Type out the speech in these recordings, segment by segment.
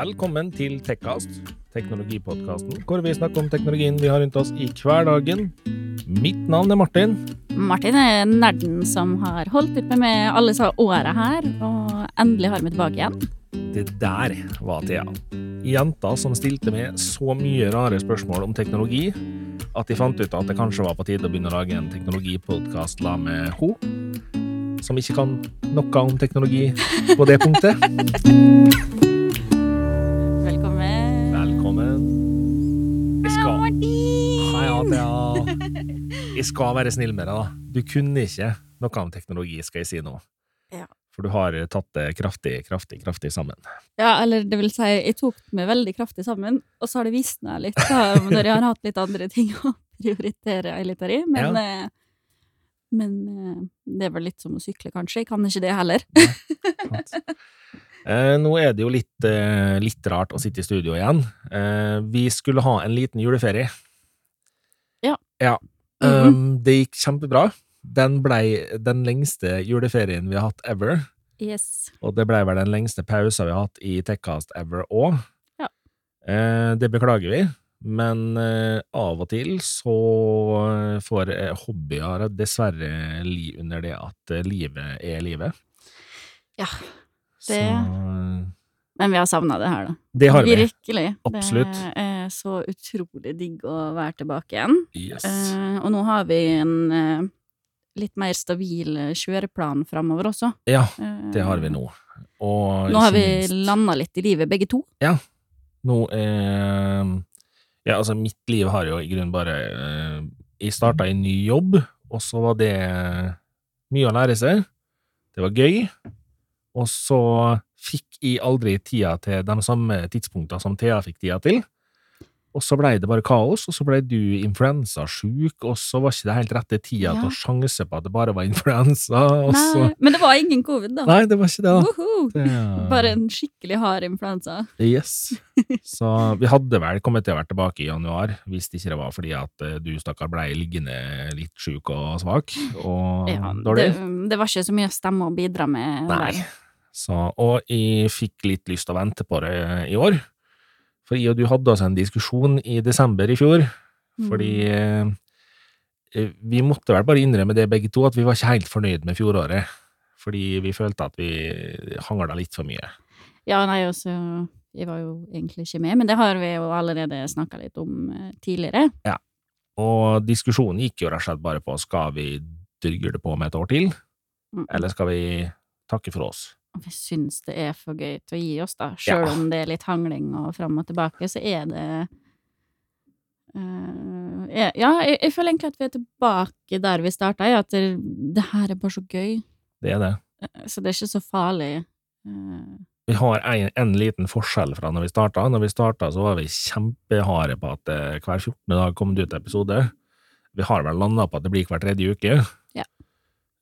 Velkommen til Tekkast, teknologipodkasten, hvor vi snakker om teknologien vi har rundt oss i hverdagen. Mitt navn er Martin. Martin er nerden som har holdt ut med alle disse åra her, og endelig har vi tilbake igjen. Det der var Thea. Jenta som stilte meg så mye rare spørsmål om teknologi at de fant ut at det kanskje var på tide å begynne å lage en teknologipodkast la med henne. som ikke kan noe om teknologi på det punktet. Jeg skal være snill med deg, da. Du kunne ikke noe om teknologi, skal jeg si nå. Ja. For du har tatt det kraftig, kraftig, kraftig sammen. Ja, eller det vil si, jeg tok meg veldig kraftig sammen, og så har det visna litt da, når jeg har hatt litt andre ting å prioritere i litt de, men, eh, men eh, det er vel litt som å sykle, kanskje. Jeg kan ikke det heller. Eh, nå er det jo litt, eh, litt rart å sitte i studio igjen. Eh, vi skulle ha en liten juleferie. Ja. ja. Um, det gikk kjempebra. Den blei den lengste juleferien vi har hatt ever. Yes. Og det blei vel den lengste pausa vi har hatt i Techcast ever òg. Ja. Uh, det beklager vi, men uh, av og til så får uh, hobbyer dessverre li under det at eh, livet er livet. Ja, Så det- Men vi har savna det her, da. det har vi. Virkelig. Absolutt. Det så utrolig digg å være tilbake igjen. Yes. Eh, og nå har vi en eh, litt mer stabil eh, kjøreplan framover også. Ja, det har vi nå. Og Nå har vi landa litt i livet, begge to. Nå er Ja, altså, mitt liv har jo i grunnen bare Jeg starta i ny jobb, og så var det mye å lære seg. Det var gøy. Og så fikk jeg aldri tida til de samme tidspunktene som Thea fikk tida til. Og så blei det bare kaos, og så blei du influensasjuk, og så var ikke det helt rette tida Ja. til å sjanse på at det bare var influensa, og så Nei, men det var ingen covid, da. Nei, det var ikke det, da. Woho! Det- Bare en skikkelig hard influensa. Yes. Så vi hadde vel kommet til å være tilbake i januar, hvis det ikke var fordi at eh, du stakkar blei liggende litt sjuk og svak og Ja, dårlig. det, det var ikke så mye stemme å bidra med Nei. Så, og jeg fikk litt lyst til å vente på det i år. For jeg og du hadde altså en diskusjon i desember i fjor, fordi Mm. eh, vi måtte vel bare innrømme det begge to, at vi var ikke helt fornøyd med fjoråret. Fordi vi følte at vi hangla litt for mye. Ja, nei, altså Jeg var jo egentlig ikke med, men det har vi jo allerede snakka litt om tidligere. Ja. Og diskusjonen gikk jo rett og slett bare på skal vi dyrge det på med et år til, Mm. eller skal vi takke for oss? Vi syns det er for gøy til å gi oss, da. Sjøl Ja. om det er litt hangling og fram og tilbake, så er det uh, er, Ja, jeg, jeg føler egentlig at vi er tilbake der vi starta, ja, at det, det her er bare så gøy. Det er det. Eh, Så det er ikke så farlig. Uh, Vi har en, en liten forskjell fra når vi starta. Når vi starta, så var vi kjempeharde på at eh, hver 14. dag kom det ut episode. Vi har vel landa på at det blir hver tredje uke. Ja.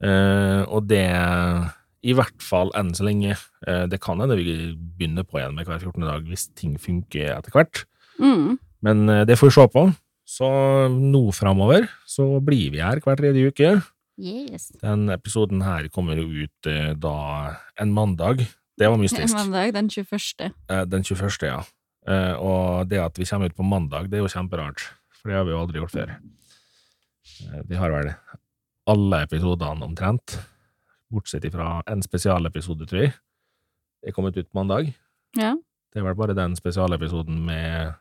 Eh, og det, i hvert fall enn så lenge, eh, det kan hende vi begynner på igjen med hver 14. dag hvis ting funker etter hvert. mm, Men eh, det får vi se på. Så nå framover så blir vi her hver tredje uke. yes. Den episoden her kommer jo ut eh, da en mandag. Det var mystisk. Mandag den 21. Eh, Den 21., ja. Og det at vi kommer ut på mandag, det er jo kjemperart. For det har vi jo aldri gjort før. Vi har vel alle episodene omtrent, bortsett fra en spesialepisode, tror jeg, er kommet ut mandag. Ja. Det er vel bare den spesialepisoden med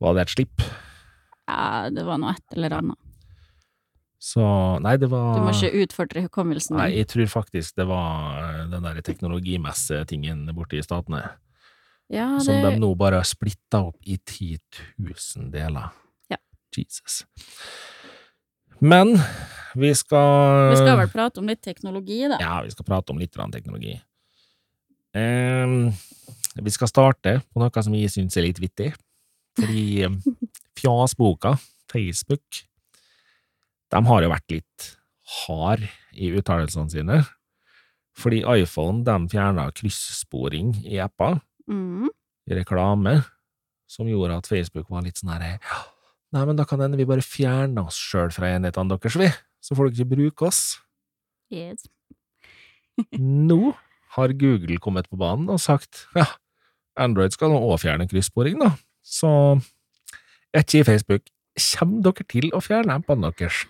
Var det et slipp? ja, det var noe et eller annet. Så Nei, det var Du må ikke utfordre hukommelsen din? Nei, jeg tror faktisk det var eh, den der teknologimessetingen borte i Statene, Ja, det... som de nå bare har splitta opp i 10 000 deler. Ja. Jesus. Men vi skal vi skal vel prate om litt teknologi, da. Ja, vi skal prate om litt teknologi. Um, vi skal starte på noe som jeg syns er litt vittig. Fordi Fjasboka, Facebook, de har jo vært litt hard i uttalelsene sine. Fordi iPhone de fjerna kryssporing i apper, Mm. i reklame, som gjorde at Facebook var litt sånn her «Ja, Nei, men da kan hende vi bare fjerner oss sjøl fra enhetene deres, vi. Så får dere ikke bruke oss. Yes. Nå har Google kommet på banen og sagt ja, Android skal nå òg fjerne kryssporing, da. Så ikke i Facebook. Kommer dere til å fjerne appene deres?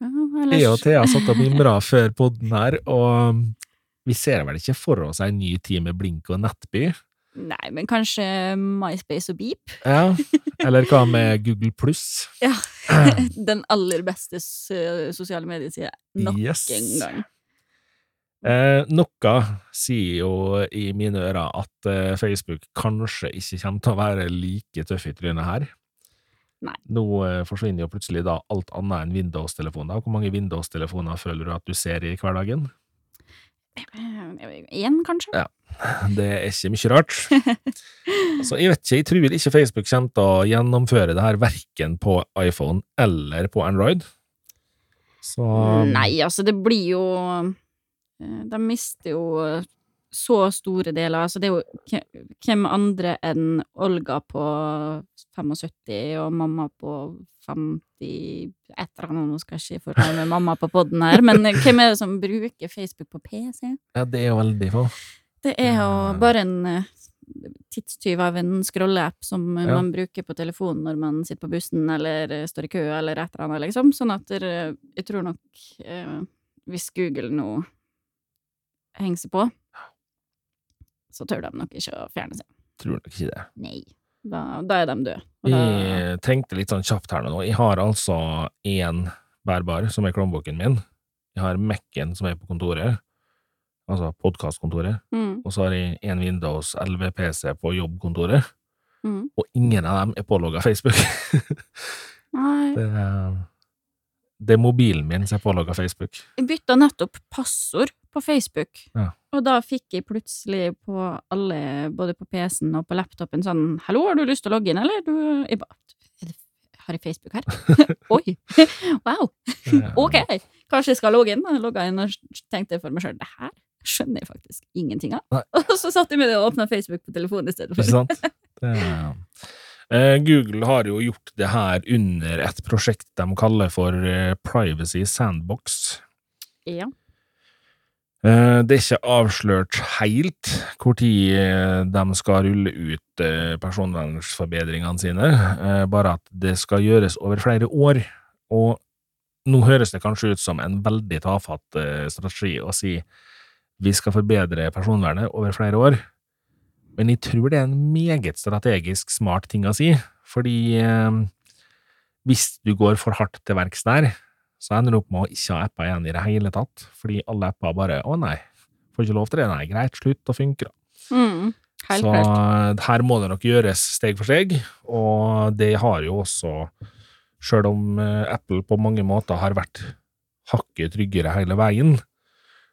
Ja, Jeg og ellers Thea satt og mimra før podden her, og vi ser vel ikke for oss ei ny tid med Blink og Nettby? Nei, men kanskje MySpace og Beep? Ja, eller hva med Google pluss? Ja. Den aller beste sosiale mediesida nok Yes. en gang. Eh, noe sier jo i mine ører at eh, Facebook kanskje ikke kommer til å være like tøff i trynet her. Nei. Nå eh, forsvinner jo plutselig da alt annet enn Windows-telefoner. Hvor mange Windows-telefoner føler du at du ser i hverdagen? Én, kanskje? Ja. Det er ikke mye rart. altså, jeg vet ikke, jeg tror ikke Facebook kommer til å gjennomføre det her verken på iPhone eller på Android. Så Nei, altså, det blir jo eh, De mister jo så store deler. Altså, det er jo hvem andre enn Olga på 75 og mamma på 50 Et eller annet, nå skal jeg ikke forklare med mamma på podden her, men hvem er det som bruker Facebook på PC? ja, det er jo veldig få. Det er jo bare en eh, tidstyv av en scrolleapp som eh, Ja. man bruker på telefonen når man sitter på bussen eller eh, står i kø eller et eller annet, liksom. Sånn at eh, jeg tror nok eh, hvis Google nå henger seg på, så tør de nok ikke å fjerne seg. Tror nok ikke det. Nei. Da, da er de døde. Da, Jeg tenkte litt sånn kjapt her nå. Jeg har altså én bærbar, som er Chromebooken min. Jeg har Mac-en, som er på kontoret, altså podkastkontoret. mm, Og så har jeg en Windows 11-PC på jobbkontoret. mm. Og ingen av dem er pålogga Facebook. Nei. det, er, det er mobilen min som er pålogga Facebook. Jeg bytta nettopp passord på Facebook, Ja. og da fikk jeg plutselig på alle, både på PC-en og på laptopen, sånn 'Hallo, har du lyst til å logge inn, eller?' Du, jeg bare er Har jeg Facebook her? Oi! wow! Ok, kanskje jeg skal logge inn? Jeg logga inn og tenkte for meg sjøl det her skjønner jeg faktisk ingenting av. Og så satt jeg med det og åpna Facebook på telefonen i stedet Ikke for. sant? Det er, Google har jo gjort det her under et prosjekt de kaller for eh, Privacy Sandbox. Ja. Eh, Det er ikke avslørt helt når eh, de skal rulle ut eh, personvernforbedringene sine, eh, bare at det skal gjøres over flere år. Og nå høres det kanskje ut som en veldig tafatt eh, strategi å si vi skal forbedre personvernet over flere år, men jeg tror det er en meget strategisk smart ting å si, fordi eh, hvis du går for hardt til verks der, så ender du opp med å ikke ha apper igjen i det hele tatt, fordi alle apper bare 'Å nei, får ikke lov til det', nei, greit, slutt å funke, da. Mm, Så klart. her må det nok gjøres steg for steg, og det har jo også, sjøl om eh, Apple på mange måter har vært hakket tryggere hele veien,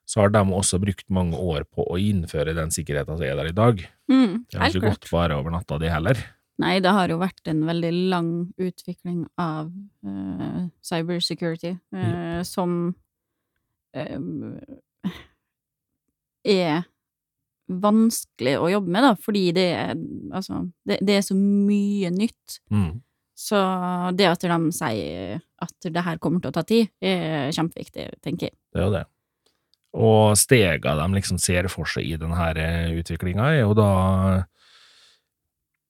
så har de også brukt mange år på å innføre den sikkerheten som er der i dag. Mm, Det har ikke klart. gått bare over natta, det heller. Nei, det har jo vært en veldig lang utvikling av uh, cybersecurity, eh, som uh, er vanskelig å jobbe med, da, fordi det er, altså, det, det er så mye nytt. Mm. Så det at de sier at det her kommer til å ta tid, er kjempeviktig, tenker jeg. Det er jo det. Og stega de liksom ser for seg i denne utviklinga, er jo da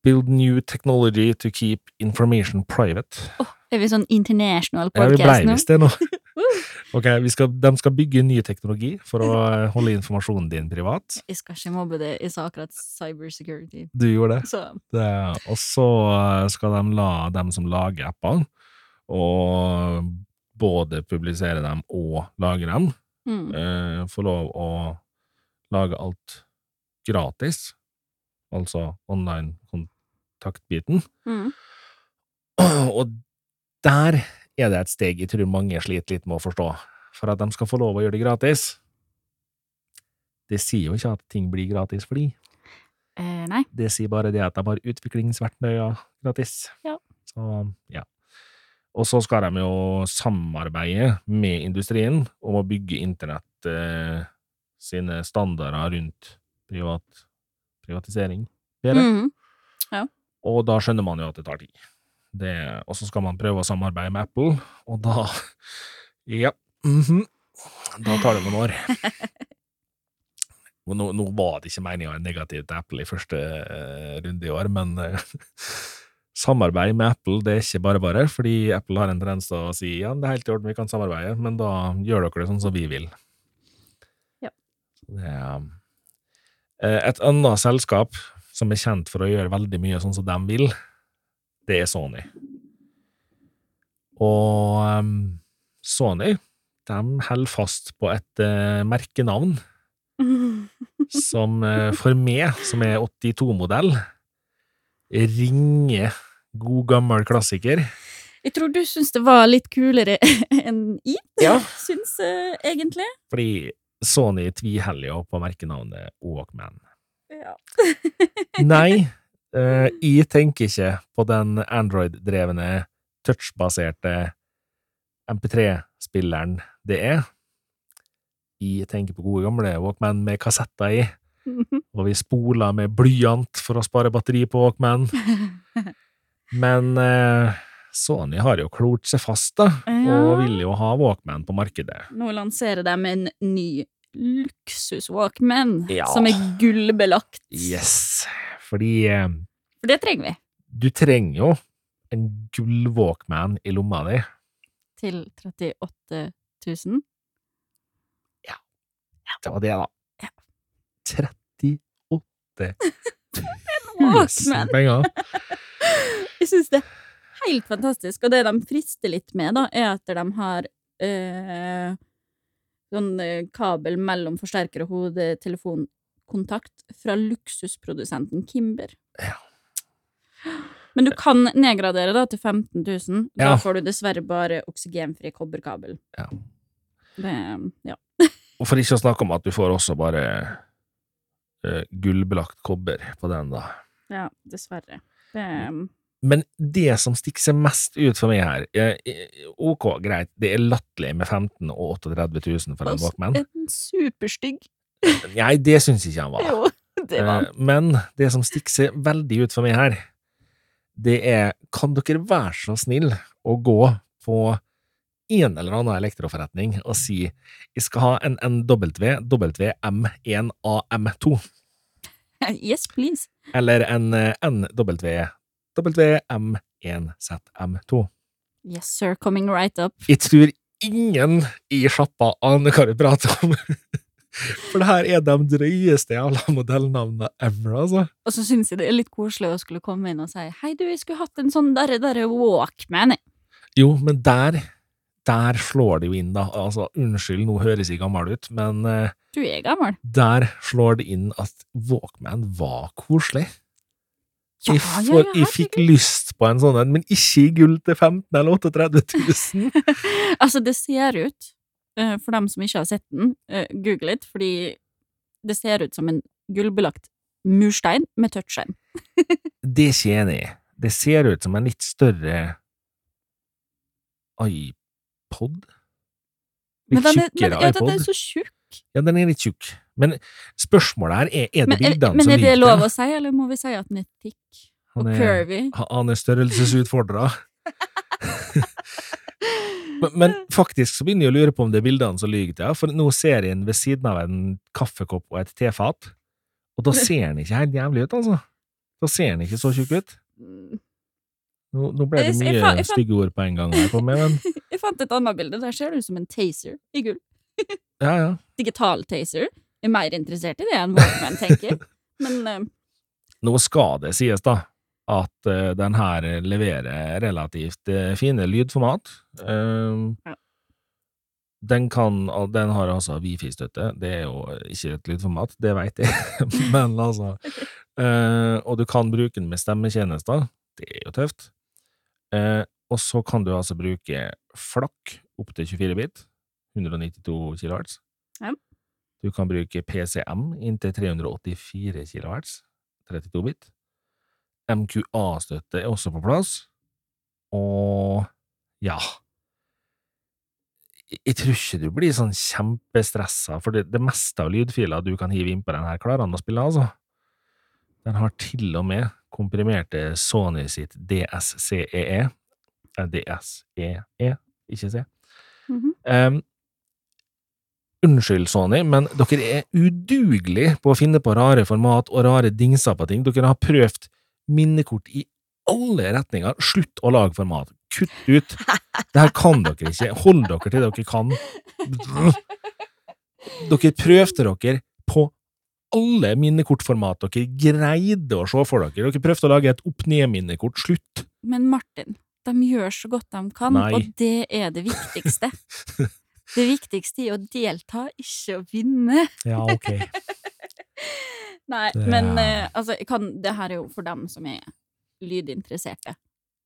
Build new technology to keep information private. Er vi sånn international Ja, vi blei nå? visst det nå. Ok, vi skal, De skal bygge ny teknologi for å holde informasjonen din privat. Jeg skal ikke mobbe det jeg sa akkurat cybersecurity. Du gjorde det. Så det og så skal de la dem som lager appene, og både publisere dem og lage dem, mm. eh, få lov å lage alt gratis, altså online kontaktbiten. Mm. Og der er det et steg jeg tror mange sliter litt med å forstå. For at de skal få lov å gjøre det gratis. Det sier jo ikke at ting blir gratis for de. Eh, nei. Det sier bare det at de har utviklingsverktøyer gratis. Ja. Så, ja. Og så skal de jo samarbeide med industrien om å bygge internett eh, sine standarder rundt privat, privatisering bedre. Mm. Og da skjønner man jo at det tar tid. Det, og så skal man prøve å samarbeide med Apple, og da Ja. mhm, Da tar det noen år. nå, nå var det ikke meninga negativ til Apple i første uh, runde i år, men eh, samarbeid med Apple det er ikke bare bare, fordi Apple har en tendens til å si ja, det er helt i orden, vi kan samarbeide, men da gjør dere det sånn som vi vil. Ja. Er eh, Et annet selskap som er kjent for å gjøre veldig mye sånn som de vil, det er Sony. Og um, Sony, de holder fast på et uh, merkenavn som uh, for meg, som er 82-modell, ringer god gammel klassiker. Jeg tror du syns det var litt kulere enn I, Ja. syns uh, egentlig. Fordi Sony tviholder jo på merkenavnet Walkman. Ja. Nei, uh, jeg tenker ikke på den Android-drevne, touchbaserte MP3-spilleren det er. Jeg tenker på gode gamle Walkman med kassetter i, og vi spoler med blyant for å spare batteri på Walkman. Men eh, Sony har jo klort seg fast, da, Ja. og vil jo ha Walkman på markedet. Nå lanserer de en ny luksus-walkman, Ja. som er gullbelagt. Yes, fordi eh, For det trenger vi. du trenger jo en gull-Walkman i lomma di. Til 38 000. Det var det, da. Ja. 38 Walkman. penger. Jeg syns det er helt fantastisk. Og det de frister litt med, da, er at de har eh, sånn eh, kabel mellom forsterker og hodetelefonkontakt fra luksusprodusenten Kimber. Ja. Men du kan nedgradere da til 15 000. Da Ja. får du dessverre bare oksygenfri kobberkabel. Ja. Det, ja. Og for ikke å snakke om at du får også bare gullbelagt kobber på den, da. ja, dessverre. Det, Men det som stikker seg mest ut for meg her eh, eh, Ok, greit, det er latterlig med 15 og 38 000 for en Altså, Walkman. en superstygg. Nei, det syns ikke han var. Jo, det var Eh, Men det som stikker seg veldig ut for meg her, det er Kan dere være så snill å gå på en eller annen elektroforretning og si jeg skal ha en NW WM1AM2, Yes, please. eller en eh, NW WM1ZM2. Yes, sir, coming right up. Jeg tror ingen i sjappa aner hva du prater om. For det her er de drøyeste jævla modellnavnene ever, altså. Og så syns jeg det er litt koselig å skulle komme inn og si hei, du, jeg skulle hatt en sånn derre derre Walkman. jeg». Jo, men der der slår det jo inn, da. Altså, unnskyld, nå høres jeg gammel ut, men eh, Du er gammel. der slår det inn at Walkman var koselig. Ja, jeg, ja, ja, jeg fikk lyst på en sånn en, men ikke i gull til 15 eller 38 000. Altså, det ser ut, eh, for dem som ikke har sett den, eh, google litt, fordi det ser ut som en gullbelagt murstein med touchskjerm. Det er ikke enig i. Det ser ut som en litt større iPod? Litt Men den er, men, ja, den er så tjukk. Ja, den er litt tjukk. Men spørsmålet her er, er det Men, er, bildene men som er det lov å si, eller må vi si at den er thick og er- curvy? Han er størrelsesutfordra. men, men faktisk så begynner jeg å lure på om det er bildene som lyver til, for nå ser jeg den ved siden av en kaffekopp og et tefat, og da ser den ikke helt jævlig ut, altså. Da ser den ikke så tjukk ut. Nå, nå ble det mye stygge ord på en gang her på meg, men Jeg fant et annet bilde. Der ser du ut som en taser i gull. ja, ja. Digital taser. Jeg er mer interessert i det enn Walkman, tenker. Men uh... Nå skal det sies, da, at uh, den her leverer relativt uh, fine lydformat. Uh, Ja. Den kan Den har altså wifi-støtte. Det er jo ikke et lydformat, det veit jeg, men altså Og du kan bruke den med stemmetjenester. Det er jo tøft. Eh, og så kan du altså bruke flakk opp til 24 bit, 192 kHz. Ja. Du kan bruke PCM inntil 384 kHz, 32 bit. MQA-støtte er også på plass. Og ja Jeg- tror ikke du blir sånn kjempestressa, for det, det meste av lydfiler du kan hive inn på den her, klarer han å spille, altså. Den har til og med komprimerte Sony sitt DSCEE. Eh, DSEE, ikke C. Mm -hmm. um, Unnskyld, Sony, men dere er udugelige på å finne på rare format og rare dingser på ting. Dere har prøvd minnekort i alle retninger. Slutt å lage format. Kutt ut. Det her kan dere ikke. Hold dere til dere kan. Dere prøvde dere på alle minnekortformat dere greide å se for dere. Dere prøvde å lage et opp-ned-minnekort. Slutt. Men Martin, de gjør så godt de kan, Nei. og det er det viktigste. det viktigste er å delta, ikke å vinne. Ja, ok. Nei, Det- men uh, altså, kan, det her er jo for dem som er lydinteresserte.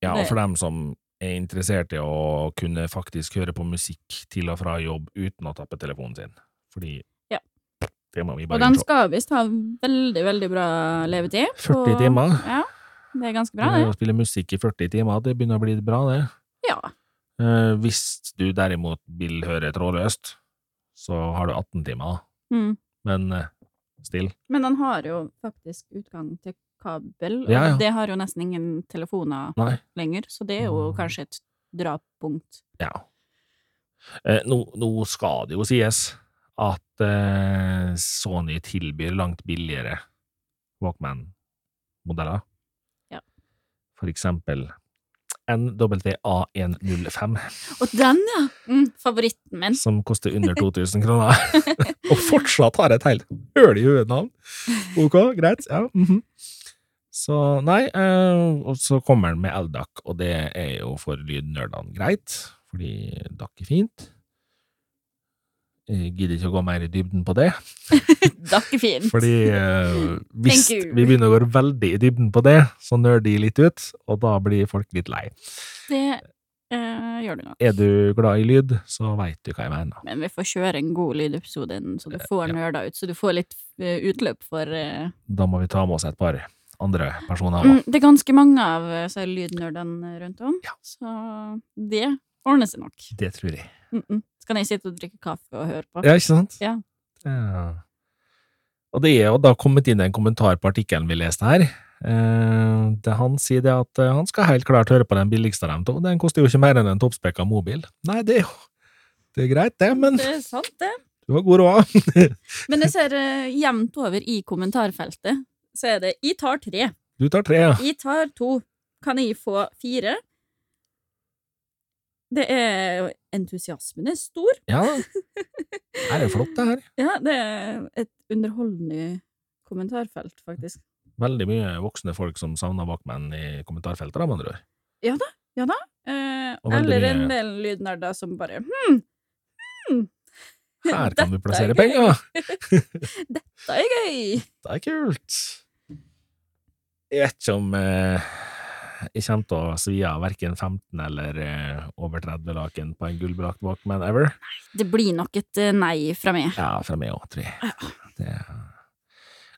Ja, og for dem som er interessert i å kunne faktisk høre på musikk til og fra jobb uten å tappe telefonen sin. Fordi Ja. det må vi Og innse. skal visst ha veldig, veldig bra levetid. 40 på, timer. Ja, det er ganske bra, Det det. Å spille musikk i 40 timer, det begynner å bli bra, det. Ja. Eh, hvis du derimot vil høre trådløst, så har du 18 timer. Mm. Men eh, still. Men den har jo faktisk utgang til kabel, og Ja, ja. det har jo nesten ingen telefoner Nei. lenger, så det er jo Mm. kanskje et drappunkt. Ja. Eh, nå, nå skal det jo sies at eh, Sony tilbyr langt billigere Walkman-modeller. Ja. For eksempel NWA105, Og den, ja! Mm, favoritten min. som koster under 2000 kroner, og fortsatt har et helt høl i hovednavn. Ok, greit, ja. mhm. Så nei, eh, og så kommer den med LDAC, og det er jo for lydnerdene greit, fordi DAC er fint. Jeg gidder ikke å gå mer i dybden på det, Dakkefint. fordi uh, hvis vi begynner å gå veldig i dybden på det, så nøler de litt ut, og da blir folk litt lei. Det uh, gjør du nok. Er du glad i lyd, så veit du hva jeg mener. Men vi får kjøre en god lydepisode, inn, så du får uh, ja. nerda ut, så du får litt eh, utløp for eh, Da må vi ta med oss et par andre personer mm. Det er ganske mange av eh, så er lydnerdene rundt om, Ja. så det ordner seg nok. Det tror jeg. Mm -mm. Så kan jeg sitte og drikke kaffe og høre på. Ja, ikke sant? Ja. Ja. Og det er jo da kommet inn en kommentar på artikkelen vi leste her. Eh, det han sier det at eh, han skal helt klart høre på den billigste av dem to. Den koster jo ikke mer enn en toppspekka mobil. Nei, det er jo det er greit, det, men Det er sant, det. du har god råd. Men jeg ser uh, jevnt over i kommentarfeltet, så er det 'jeg tar tre', Du tar tre, ja. 'jeg tar to', kan jeg få fire? Det er Entusiasmen er stor. Ja, det er jo flott, det her. Ja, det er et underholdende kommentarfelt, faktisk. Veldig mye voksne folk som savner Walkman i kommentarfeltet, da, med andre ord. Ja da. Ja da. Eh, eller mye- en del lydnerder som bare hm, hm. Her kan du er plassere penger! Dette er gøy! Det er kult. Jeg vet ikke om eh, jeg kommer til å svi av verken 15 eller eh, over 30 laken på en gullbelagt Walkman ever. Det blir nok et eh, nei fra meg. Ja, fra meg òg, tror jeg. Det er...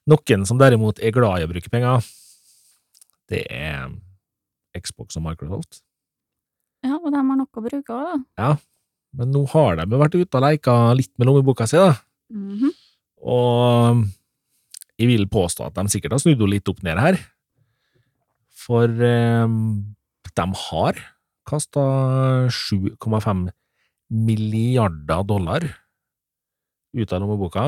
Noen som derimot er glad i å bruke penger, det er Xbox og Microsoft. Ja, og de har nok å bruke òg, da. Men nå har de vært ute og leika litt med lommeboka si, da. Mhm. Og jeg vil påstå at de sikkert har snudd henne litt opp ned her. For eh, de har kasta 7,5 milliarder dollar ut av lommeboka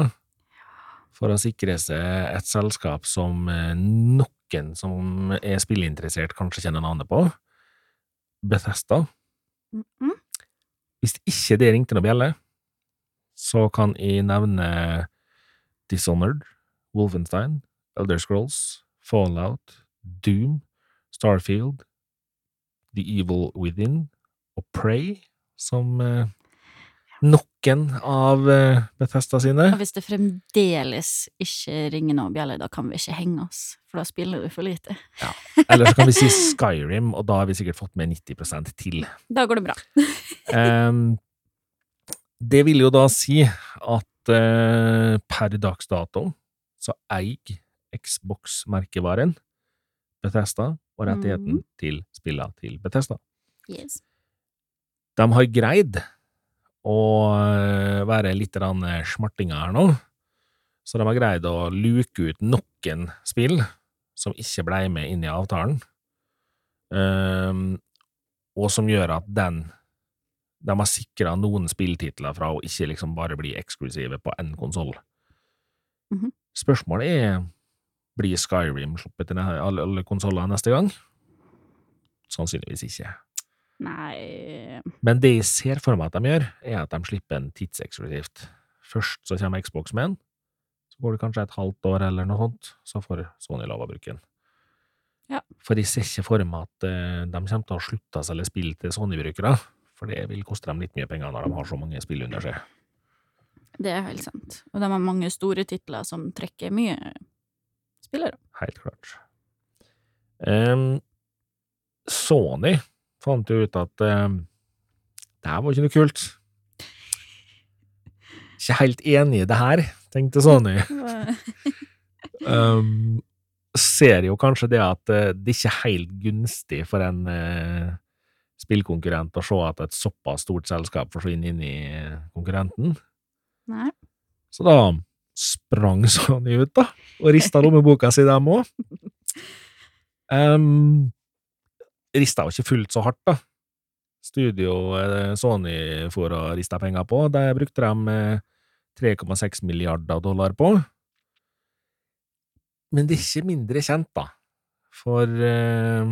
for å sikre seg et selskap som eh, noen som er spillinteressert, kanskje kjenner navnet på. Bethesda. Mhm. Hvis ikke det ringte noe bjelle, så kan jeg nevne Dishonored, Wolfenstein, Elder Scrolls, Fallout, Doom, Starfield, The Evil Within og Prey som eh, noen av eh, Bethesda sine. Og hvis det fremdeles ikke ringer noen bjeller, da kan vi ikke henge oss, for da spiller vi for lite. Eller så kan vi si Skyrim, og da har vi sikkert fått med 90% til. Da går det bra. um, det vil jo da si at eh, per dags dato så eier Xbox-merkevaren Bethesda og rettigheten mm. til spillene til Bethesda. Yes. De har greid å eh, være litt smartinger her nå, så de har greid å luke ut noen spill som ikke ble med inn i avtalen, um, og som gjør at den de har sikra noen spilltitler fra å ikke liksom bare bli eksklusive på én konsoll. Mhm. Spørsmålet er blir Skyrim sluppet til alle, alle konsoller neste gang? Sannsynligvis ikke. Nei Men det jeg ser for meg at de gjør, er at de slipper en tidseksklusivt. Først så kommer Xbox med den, så går det kanskje et halvt år eller noe sånt, så får Sony lov å bruke den. Ja. For jeg ser ikke for meg at eh, de kommer til å slutte å selge spill til Sony-brukere, for det vil koste dem litt mye penger når de har så mange spill under seg. Det er helt sant. Og de har mange store titler som trekker mye spillere. Helt klart. Um, Sony fant jo ut at um, det her var ikke noe kult. Ikke helt enig i det her, tenkte Sony. Um, ser jo kanskje det at uh, det ikke er helt gunstig for en uh, spillkonkurrent å se at et såpass stort selskap forsvinner inn i konkurrenten. Nei. Så da sprang Sony ut, da, og rista lommeboka si, dem òg. Um, rista jo ikke fullt så hardt, da. Studio eh, Sony for å riste penger på, det brukte de eh, 3,6 milliarder dollar på. Men det er ikke mindre kjent, da. For uh,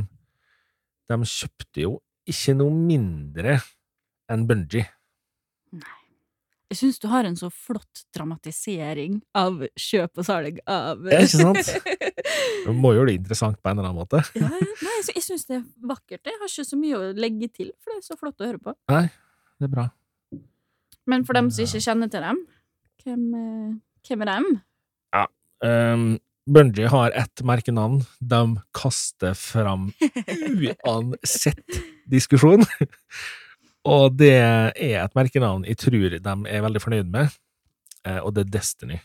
de kjøpte jo ikke noe mindre enn Bungie. Jeg syns du har en så flott dramatisering av kjøp og salg av Ja, ikke sant? Du må gjøre det interessant på en eller annen måte. Ja, nei, jeg sy- jeg syns det er vakkert. Jeg har ikke så mye å legge til, for det er så flott å høre på. Nei, Det er bra. Men for dem som ikke kjenner til dem, hvem, eh, hvem er dem? Um, Bungie har ett merkenavn de kaster fram uansett diskusjon. Og det er et merkenavn jeg tror de er veldig fornøyd med, eh, og det er Destiny.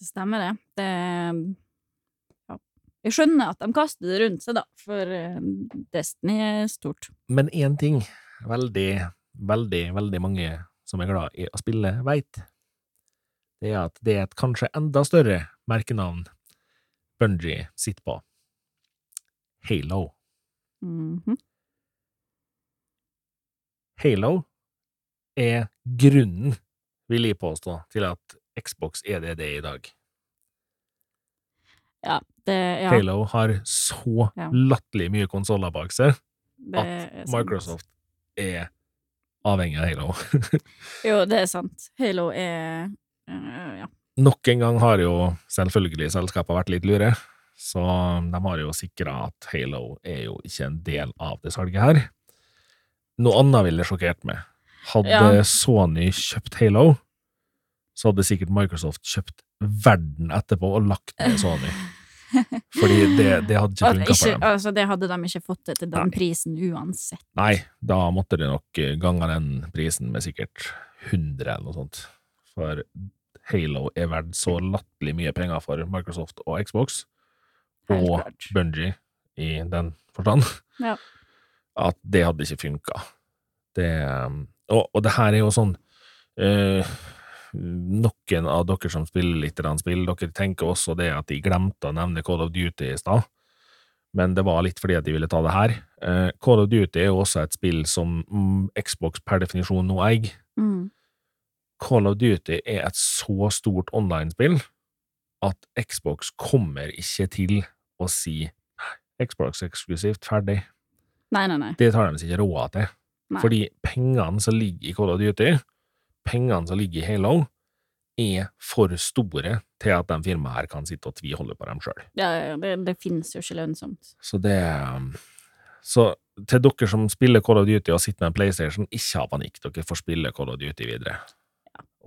Det stemmer, det. det ja. Jeg skjønner at de kaster det rundt seg, da, for eh, Destiny er stort. Men én ting veldig, veldig, veldig mange som er glad i å spille, veit, det er at det er et kanskje enda større merkenavn Bungie sitter på. Halo. Mhm. Halo er grunnen, vil jeg påstå, til at Xbox er det det er i dag. Ja, det ja, Halo har så Ja. latterlig mye konsoller bak seg at. Microsoft er avhengig av Halo. Jo, det er sant. Halo er eh, Ja. Nok en gang har jo selvfølgelig selskapet vært litt lure, så de har jo sikra at Halo er jo ikke en del av det salget her. Noe annet ville sjokkert meg. Hadde Ja. Sony kjøpt Halo, så hadde sikkert Microsoft kjøpt verden etterpå og lagt ned Sony. Fordi det, det hadde ikke funka for dem. altså, det hadde de ikke fått til den Nei. prisen uansett. Nei, da måtte de nok eh, gange den prisen med sikkert 100 eller noe sånt. For Halo er verdt så latterlig mye penger for Microsoft og Xbox, og. Bungie i den forstand, Ja. At det hadde ikke funka. Det, um, og, og det her er jo sånn øh, Noen av dere som spiller litt spill, dere tenker også det at de glemte å nevne Call of Duty i stad, men det var litt fordi at de ville ta det her. Uh, Call of Duty er jo også et spill som mm, Xbox per definisjon nå eier. Mm. Call of Duty er et så stort online-spill at Xbox kommer ikke til å si Xbox eksklusivt, ferdig. Nei, nei, nei. Det tar de seg ikke råd til. Nei. Fordi pengene som ligger i Call of Duty, pengene som ligger i Halo, er for store til at de firmaene her kan sitte og tviholde på dem sjøl. Ja, ja, det, det finnes jo ikke lønnsomt. Så det um, Så til dere som spiller Call of Duty og sitter med en PlayStation, ikke ha panikk, dere får spille Call of Duty videre.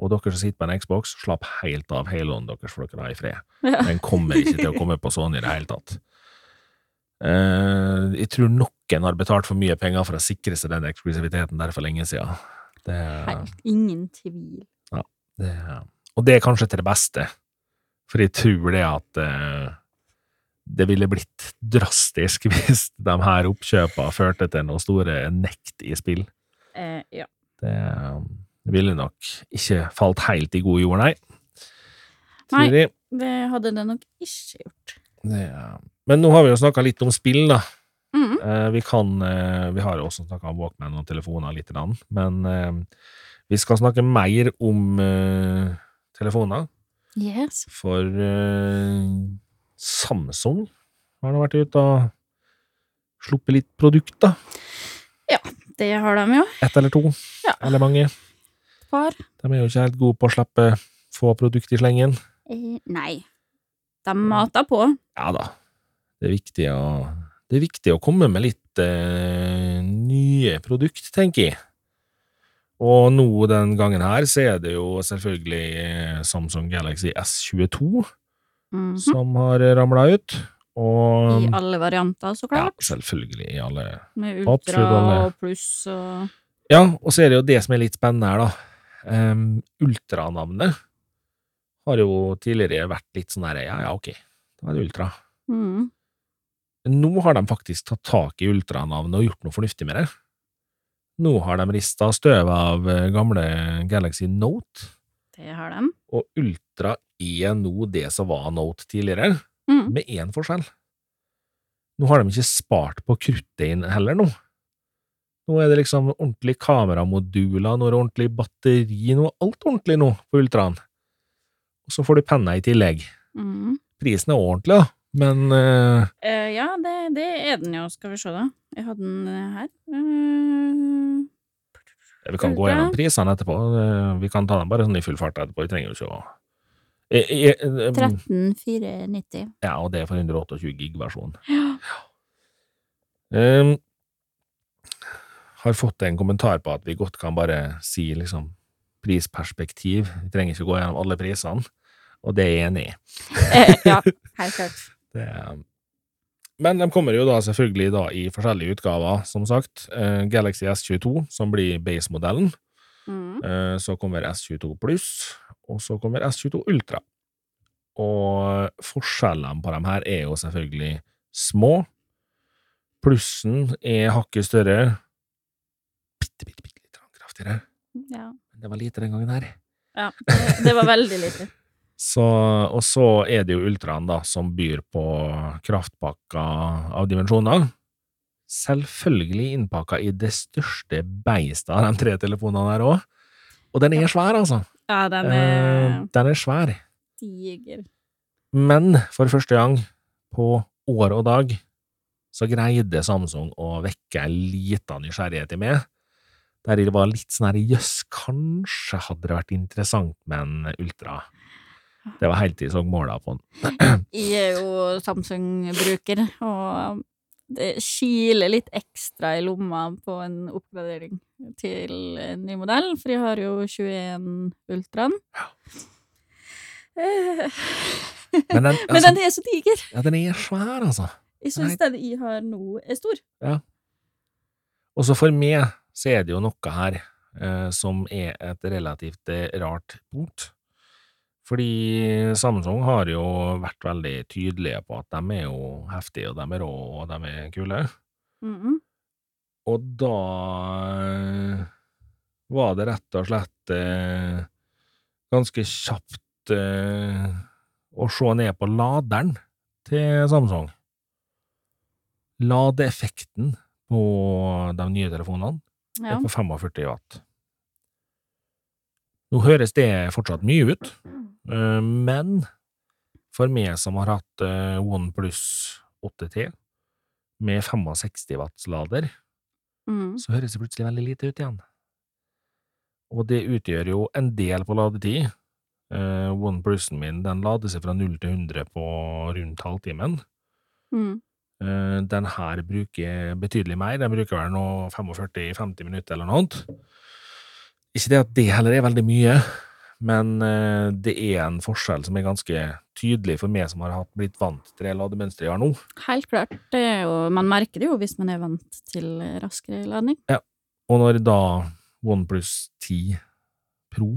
Og dere som sitter med en Xbox, slapp helt av Haloen deres, for dere har i fred. Den kommer ikke til å komme på Sony i det hele tatt. Uh, jeg tror noen har betalt for mye penger for å sikre seg den eksklusiviteten der for lenge siden. Det, Helt. Ingen tvil. det, og det er kanskje til det beste, for jeg tror det at eh, det ville blitt drastisk hvis de her oppkjøpene førte til noen store nekt i spill. Eh, ja. Det eh, ville nok ikke falt helt i god jord, nei. Nei. Det hadde det nok ikke gjort. Det, men nå har vi jo snakka litt om spill, da. Mm. Eh, vi kan eh, Vi har også snakka om Walkman og telefoner litt, grann, men eh, vi skal snakke mer om eh, telefoner. Yes. For eh, Samsung har nå vært ute og sluppet litt produkt, da. Det har de jo. Ett eller to, Ja. eller mange. Par. De er jo ikke helt gode på å slippe få produkt i slengen. Eh, nei. De mater på. Ja da, det er viktig å, det er viktig å komme med litt eh, nye produkt, tenker jeg. Og nå den gangen her så er det jo selvfølgelig eh, Samsung Galaxy S22 Mhm. som har ramla ut. Og I alle varianter, så klart. ja, selvfølgelig i alle Med ultra alle. og pluss og Ja, og så er det jo det som er litt spennende her, da. Um, Ultranavnet har jo tidligere vært litt sånn her, ja ja, ok, da er det Ultra. mm. Nå har de faktisk tatt tak i ultranavnet og gjort noe fornuftig med det. Nå har de rista støvet av eh, gamle Galaxy Note, Det har de. og Ultra er nå det som var Note tidligere, Mm. med én forskjell. Nå har de ikke spart på kruttet inn heller, nå. Nå er det liksom ordentlig kameramoduler, nå er det ordentlig batteri, nå er alt ordentlig nå på Ultraen. Og så får du penna i tillegg. Mm. Prisen er ordentlig, da, men uh... Uh, ja, det, det er den jo. Skal vi se, da. Jeg hadde den eh, her. Uh... Vi kan gå gjennom prisene etterpå. Vi kan ta dem bare sånn i full fart etterpå. Vi trenger jo ikke å Eh, eh, eh, 13490. Ja, og det er for 128 gig-versjon. Ja. Um, har fått en kommentar på at vi godt kan bare si liksom prisperspektiv. Vi trenger ikke gå gjennom alle prisene, og det er jeg enig i. Ja, helt klart. Det Men de kommer jo da selvfølgelig da i forskjellige utgaver, som sagt. Eh, Galaxy S22, som blir base-modellen. Mm. Eh, Så kommer S22 pluss, og så kommer S22 Ultra. Og forskjellene på dem her er jo selvfølgelig små. Plussen er hakket større. Bitte, bitte, bitte litt kraftigere. Ja. Det var lite den gangen her. ja. Det, det var veldig lite. Så, og så er det jo Ultraen, da, som byr på kraftpakka av dimensjoner. Selvfølgelig innpakka i det største beistet av de tre telefonene her òg. Og den er svær, altså. Ja, den Eh, er den er svær. diger. Men for første gang på år og dag så greide Samsung å vekke en liten nysgjerrighet i meg, der det var litt sånn her jøss, kanskje hadde det vært interessant med en Ultra. Det var hele til jeg måla på den. Jeg er jo Samsung-bruker, og det kiler litt ekstra i lomma på en oppgradering til en ny modell, for jeg har jo 21 Ultraen. Ja. Men den, Men altså, den er så diger! ja, den er svær, altså. Jeg syns den jeg har nå, er stor. Og så for meg så er det jo noe her eh, som er et relativt eh, rart punkt. Fordi Samsung har jo vært veldig tydelige på at de er jo heftige, og de er rå, og de er kule. Mhm. Og da eh, var det rett og slett eh, ganske kjapt eh, å se ned på laderen til Samsung. Ladeeffekten på de nye telefonene Ja. er på 45 watt. Nå høres det fortsatt mye ut, eh, men for meg som har hatt eh, OnePlus 8T med 65 watts lader, mm. så høres det plutselig veldig lite ut igjen. Og det utgjør jo en del på ladetid. Eh, OnePlusen min den lader seg fra 0 til 100 på rundt halvtimen. Eh, Den her bruker betydelig mer, den bruker vel nå 45-50 minutter eller noe. Ikke det at det heller er veldig mye, men eh, det er en forskjell som er ganske tydelig for meg som har hatt blitt vant til det lademønsteret jeg har nå. Helt klart. Det jo, man merker det jo hvis man er vant til raskere ladning. Og når da OnePlus 10 Pro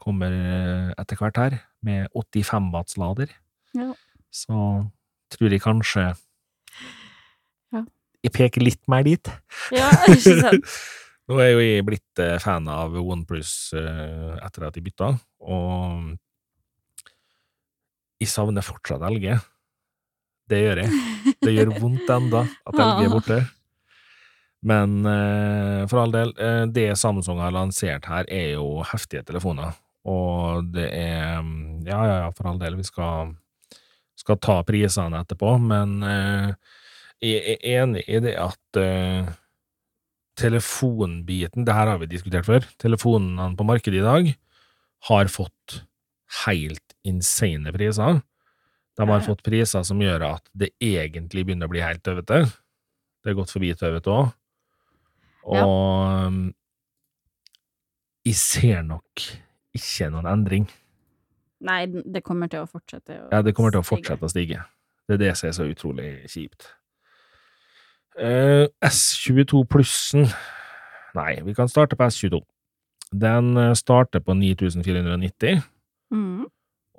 kommer eh, etter hvert her, med 85 watts lader, Ja. så tror jeg kanskje Ja. Jeg peker litt mer dit. Ja, ikke sant? Nå er jo jeg blitt eh, fan av OnePlus eh, etter at jeg bytta, og jeg savner fortsatt LG. det gjør jeg. Det gjør vondt enda at LG er borte. Men eh, for all del, det Samsung har lansert her, er jo heftige telefoner. Og det er mm, Ja, ja, ja, for all del, vi skal, skal ta prisene etterpå, men jeg er enig i det at telefonbiten, det her har vi diskutert før, telefonene på markedet i dag har fått helt insane priser. De har fått priser som gjør at det egentlig begynner å bli helt tøvete. Det er gått forbi tøvete òg. Og ja. jeg ser nok ikke noen endring. Nei, det kommer til å fortsette å Ja, det kommer til å fortsette å stige. Det er det som er så utrolig kjipt. Eh, S22 plussen Nei, vi kan starte på S22. Den eh, starter på 9490, Mm.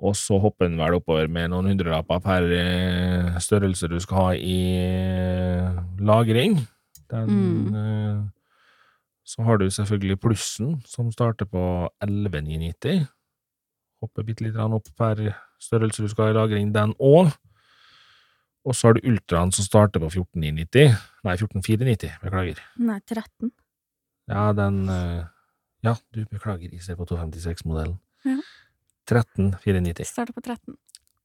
og så hopper den vel oppover med noen hundrelapper per eh, størrelse du skal ha i lagring. Den Mm. Så har du selvfølgelig plussen, som starter på 11990. Hopper bitte litt opp per størrelse du skal ha i lagring, den òg. Og så har du Ultraen som starter på 14990. Nei, 14490, beklager. Nei, 13. Ja, den eh, Ja, du beklager, i stedet på 256-modellen. Ja. 13490. Starter på 13.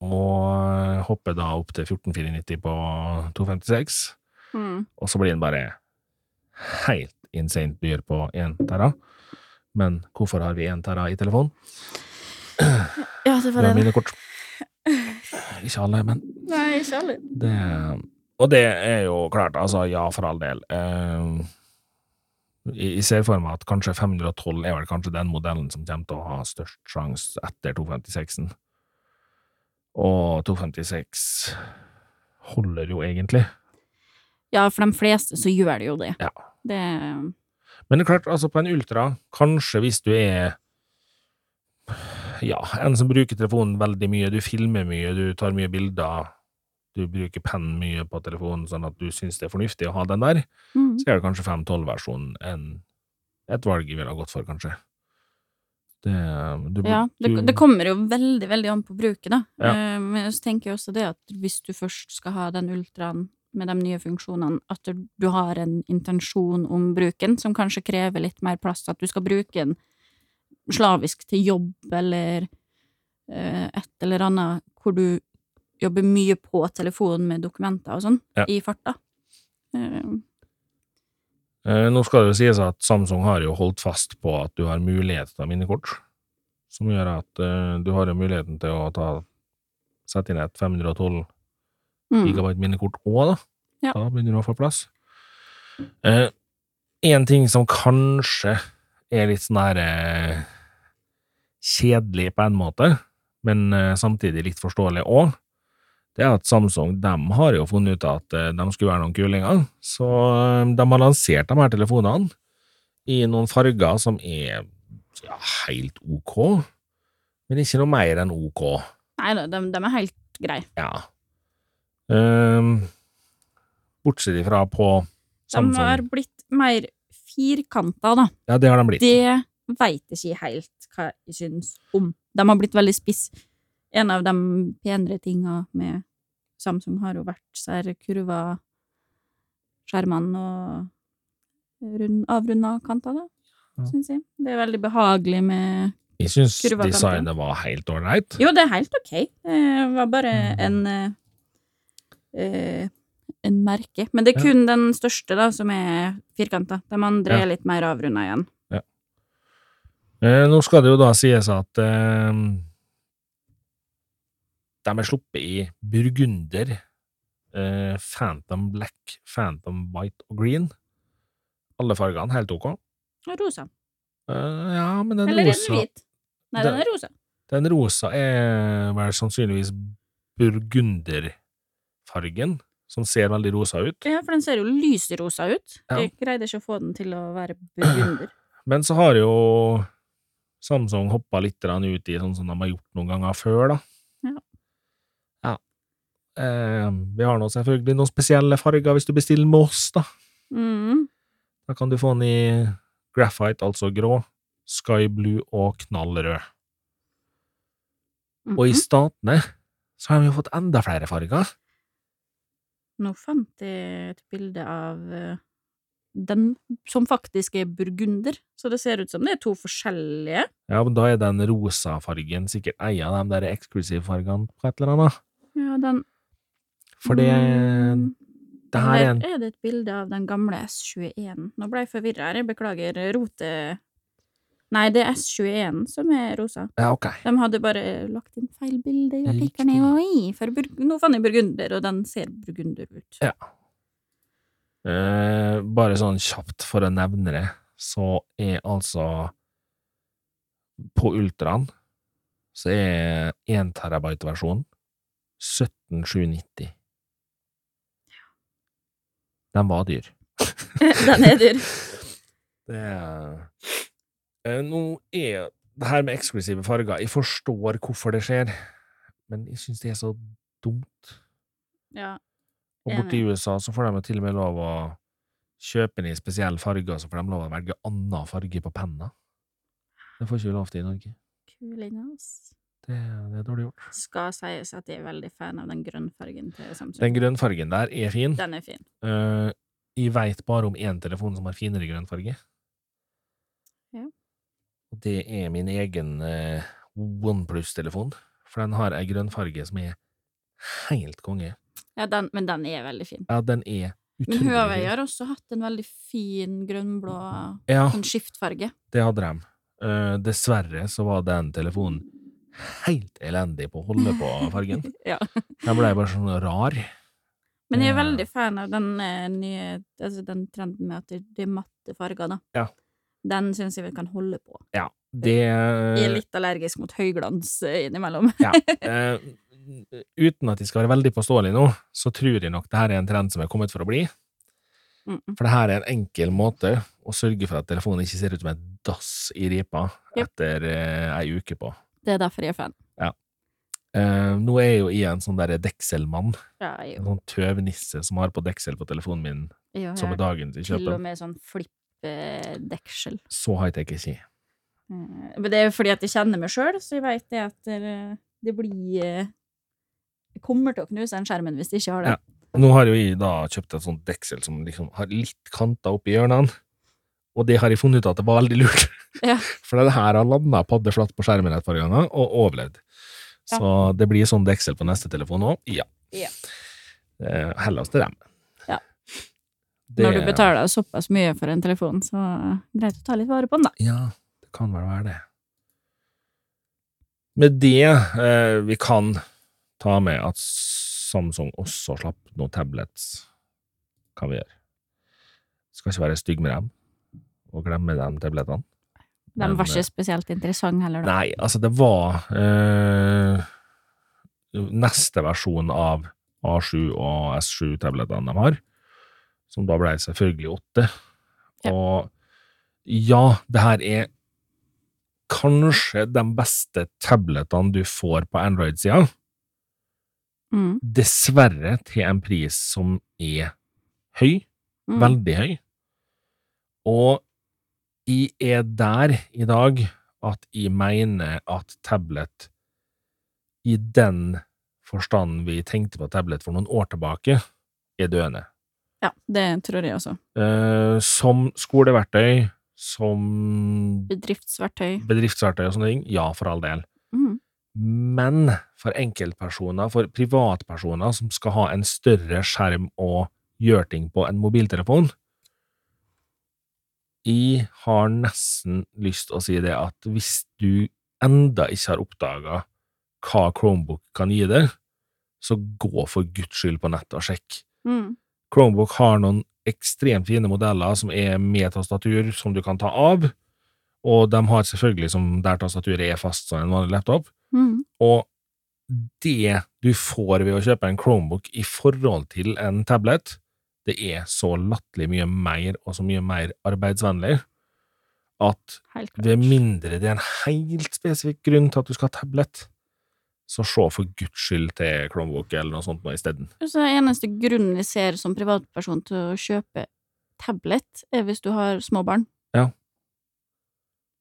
Og eh, hopper da opp til 14490 på 256. Mm. Og så blir den bare helt insane dyr på 1 terra. Men hvorfor har vi 1 terra i telefon? Ja, det var det. det. da. minnekort. Ikke alle, men Nei, ikke alle. det Og det er jo klart, altså, ja, for all del. Eh, jeg jeg ser for meg at kanskje 512 er vel kanskje den modellen som kommer til å ha størst sjanse etter 256-en. Og 256 holder jo egentlig. Ja, for de fleste så gjør det jo det. Ja. Det Men det er klart, altså på en Ultra, kanskje hvis du er ja, en som bruker telefonen veldig mye, du filmer mye, du tar mye bilder, du bruker penn mye på telefonen, sånn at du syns det er fornuftig å ha den der, mm. så er det kanskje 512-versjonen enn et valg jeg ville ha gått for, kanskje. Det, du, Ja, det, det kommer jo veldig, veldig an på bruket, da. Ja. Eh, Men så tenker jeg også det at hvis du først skal ha den ultraen med de nye funksjonene, at du, du har en intensjon om bruken som kanskje krever litt mer plass, at du skal bruke den slavisk til jobb eller eh, et eller annet hvor du jobber mye på telefonen med dokumenter og sånn, Ja. i farta. Eh, Eh, nå skal det sies at Samsung har jo holdt fast på at du har mulighet til å minnekort, som gjør at eh, du har jo muligheten til å ta, sette inn et 512 mm. gigabyte minnekort òg, da. Ja. Da begynner du å få plass. Én en ting som kanskje er litt sånn her eh, kjedelig på en måte, men eh, samtidig litt forståelig òg, det er at Samsung de har jo funnet ut at eh, de skulle være noen kulinger, så eh, de har lansert de her telefonene i noen farger som er ja, helt ok, men ikke noe mer enn ok. Nei da, de, de er helt greie. Ja. Um, bortsett ifra på De har blitt mer firkanta, da. Ja, det har de blitt. Det veit jeg ikke helt hva jeg syns om. De har blitt veldig spiss. En av de penere tinga med Samsung har jo vært så her kurva skjermene og rund, avrunda kanter, da, Ja. syns jeg. Det er veldig behagelig med Jeg syns designet var helt ålreit. Jo, det er helt ok. Det var bare Mm. en eh, eh, en merke. Men det er Ja. kun den største da, som er firkanta. De andre Ja. er litt mer avrunda igjen. Eh, nå skal det jo da sies at eh, de er sluppet i burgunder, eh, Phantom Black, Phantom White og Green. Alle fargene helt ok. Og rosa. Eh, ja, men den Eller rosa Eller den hvit? Nei, Den- den er rosa. Den rosa er vel sannsynligvis burgunderfargen, som ser veldig rosa ut. Ja, for den ser jo lyserosa ut. Ja. Jeg greide ikke å få den til å være burgunder. Men så har jo Samsung hoppa litt ut i sånn som de har gjort noen ganger før, da. Ja. Ja. Eh, vi har nå selvfølgelig noen spesielle farger hvis du bestiller med oss, da. Mm. Da kan du få den i graphite, altså grå, sky blue og knallrød. Og i Mhm. statene så har de jo fått enda flere farger. Nå fant jeg et bilde av eh, den som faktisk er burgunder, så det ser ut som det er to forskjellige. Ja, men da er den rosa fargen sikkert ei av de der eksklusivfargene på et eller annet. Ja, den For det, Mm, det her er her en er det et bilde av den gamle S21. Nå ble jeg forvirra her, jeg beklager rote... Nei, det er S21 som er rosa. Ja, ok. De hadde bare lagt inn feil bilde i artikkelen. For nå fant jeg burgunder, og den ser burgunder ut. Ja. Eh, bare sånn kjapt for å nevne det, så er altså På Ultraen så er 1 terabyte-versjonen 17790. Den var dyr. den er dyr. Det er Nå er det her med eksklusive farger Jeg forstår hvorfor det skjer, men jeg syns det er så dumt. Ja. Og borte i USA så får de til og med lov å kjøpe den i spesielle farger, så får de lov å velge annen farge på penna. Det får ikke vi lov til i Norge. Kuling, ass. Det, det er dårlig gjort. Skal sies at jeg er veldig fan av den grønnfargen til Samsung. Den grønnfargen der er fin. Den er fin. Uh, jeg veit bare om én telefon som har finere grønnfarge. Og det er min egen eh, OnePlus-telefon, for den har ei grønnfarge som er helt konge. Ja, den, men den er veldig fin. Ja, den er Men Huawei har også hatt en veldig fin grønnblå Ja, sånn skiftfarge. det hadde de. Uh, dessverre så var den telefonen helt elendig på å holde på fargen. ja. Den ble bare sånn rar. Men jeg er veldig fan av den eh, nye Altså den trenden med at det, det er matte farger, da. Ja. Den syns jeg vi kan holde på. Ja, det Jeg er litt allergisk mot høyglans eh, innimellom. Ja. Eh, uten at jeg skal være veldig påståelig nå, så tror jeg nok det her er en trend som er kommet for å bli. Mm. For det her er en enkel måte å sørge for at telefonen ikke ser ut som en dass i ripa Yep. etter eh, ei uke på. Det er derfor jeg er fan. Eh, nå er jeg jo i en sånn derre dekselmann, Ja, en sånn tøvnisse som har på deksel på telefonen min jo som er dagens i til og med sånn flipp-deksel. Så high-tech er ikke. Eh, Men det er jo fordi at jeg kjenner meg sjøl, så jeg veit det at det, blir eh, Jeg kommer til å knuse den skjermen hvis jeg ikke har det. Nå har jo jeg da kjøpt et sånt deksel som liksom har litt kanter oppi hjørnene, og det har jeg funnet ut at det var veldig lurt. Ja. For det her har landa paddeflatt på skjermen et par ganger, og overlevd. Så det blir sånn deksel på neste telefon òg? Ja. Ja. Hellas Heller oss til dem. Det, Når du betaler såpass mye for en telefon, så greit å ta litt vare på den, da. Ja, det kan vel være det. Med det eh, vi kan ta med at Samsung også slapp noen tablets, kan vi gjøre. Skal ikke være stygg med dem, og glemme de tablettene. De var eh, ikke spesielt interessante heller, da. Nei, altså, det var eh, neste versjon av A7 og S7-tablettene de har, som da ble selvfølgelig åtte. Ja. Og ja, det her er kanskje de beste tabletene du får på Android-sida, Mm. dessverre til en pris som er høy, Mm. veldig høy. Og jeg er der i dag at jeg mener at tablet, i den forstand vi tenkte på tablet for noen år tilbake, er døende. Ja, det tror jeg også. Eh, som skoleverktøy, som Bedriftsverktøy. bedriftsverktøy og sånne ting, ja, for all del. Mm. Men for enkeltpersoner, for privatpersoner som skal ha en større skjerm og gjøre ting på en mobiltelefon, jeg har nesten lyst til å si det at hvis du enda ikke har oppdaga hva Chromebook kan gi deg, så gå for guds skyld på nettet og sjekk. Mm. Chromebook har noen ekstremt fine modeller som er med tastatur som du kan ta av, og de har selvfølgelig som der tastaturet er fast som en vanlig laptop, Mm. og det du får ved å kjøpe en Chromebook i forhold til en tablet, det er så latterlig mye mer og så mye mer arbeidsvennlig at ved mindre det er en helt spesifikk grunn til at du skal ha tablet, så se for guds skyld til Chromebook eller noe sånt isteden. Så eneste grunnen jeg ser som privatperson til å kjøpe tablet, er hvis du har små barn. Ja.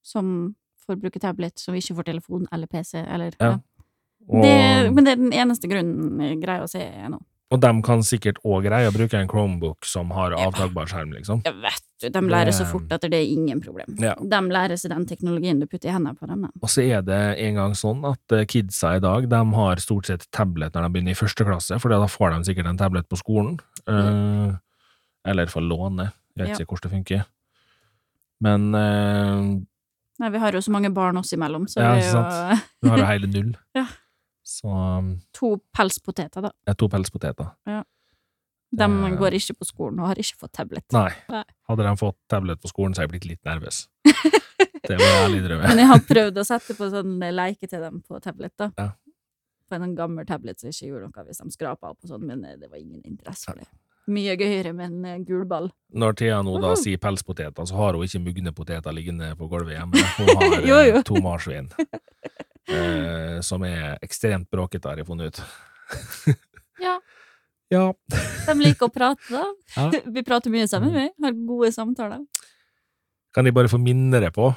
Som får bruke tablet, som ikke får telefon eller PC, eller Ja. Og Det, men det er den eneste grunnen jeg greier å se nå. Og de kan sikkert òg greie å bruke en Chromebook som har avtakbar skjerm, liksom. Jeg vet du, de lærer så fort at det er ingen problem. Ja. De lærer seg den teknologien du putter i hendene på dem. Og så er det en gang sånn at eh, kidsa i dag, de har stort sett tablet når de begynner i første klasse, for da får de sikkert en tablet på skolen. Eh, eller får låne. Jeg vet Ja. ikke hvordan det funker. Men uh, Nei, vi har jo så mange barn oss imellom, så Ja, det er jo du har jo hele null. Ja. Så to pelspoteter, da. Ja, to pelspoteter. De eh, går ikke på skolen og har ikke fått tablet. Nei. Nei. Hadde de fått tablet på skolen, så hadde jeg blitt litt nervøs. Det må jeg ærlig drømme. Men jeg har prøvd å sette på sånn leike til dem på tablet, da. Ja. På en sånn gammel tablet som ikke gjorde noe hvis de skrapa opp og sånn, men eh, det var ingen interesse for det. Mye gøyere med en eh, gul ball. Når Thea nå da sier pelspoteter, så har hun ikke mugne poteter liggende på gulvet hjemme. Hun har Jo, jo. eh, to marsvin, eh, som er ekstremt bråkete, har jeg funnet ut. Ja. Ja. De liker å prate, da. Ja. Vi prater mye sammen, vi. Har gode samtaler. Kan jeg bare få minne deg på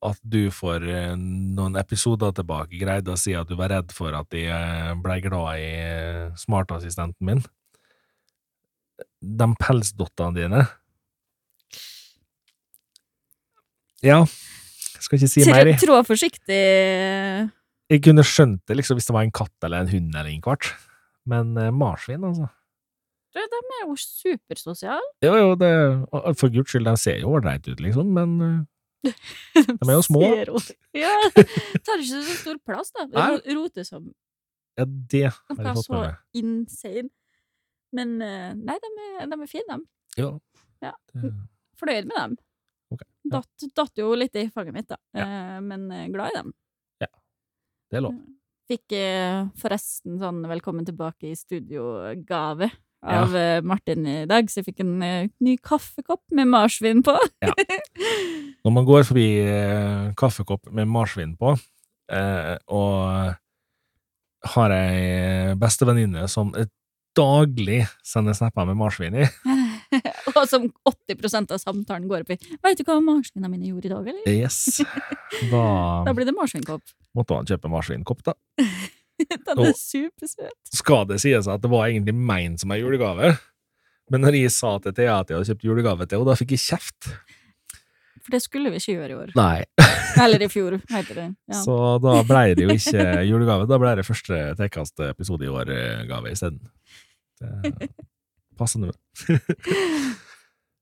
at du for eh, noen episoder tilbake greide å si at du var redd for at jeg eh, ble glad i eh, smartassistenten min? De pelsdottene dine Ja, skal ikke si mer. Trå, jeg. trå forsiktig. Jeg kunne skjønt det liksom hvis det var en katt eller en hund eller en kvart, men eh, marsvin, altså. Du, De er jo supersosiale. Jo, jo, det, for guds skyld, de ser jo ålreite ut, liksom, men eh, De er jo små. Ser. Ja, tar ikke så stor plass, da. Nei. Roter som ja, det har jeg fått med meg. insane. Men eh, nei, de er, de er fine, de. Ja. Ja. Fornøyd med dem. Ja. Datt, datt jo litt i fanget mitt, da. Ja. Eh, men eh, glad i dem. det er lov. Fikk eh, forresten sånn velkommen tilbake i studio-gave av ja. Martin i dag, så jeg fikk en ny kaffekopp med marsvin på. Ja. Når man går forbi kaffekopp med marsvin på, og har ei bestevenninne som daglig sender snapper med marsvin i, og som 80% av samtalen går opp i Veit du hva marsvinene mine gjorde i dag, eller? yes, da Da blir det marsvinkopp. måtte man kjøpe marsvinkopp, da. Den er supersøt. Skal det sies at det var egentlig meint som ei julegave, men når jeg sa til Thea at jeg hadde kjøpt julegave til henne, da fikk jeg kjeft. For det skulle vi ikke gjøre i år. Nei. Eller i fjor, heter det. Ja. Så da ble det jo ikke julegave, da ble det første Tekkast-episode i år-gave isteden. Passende.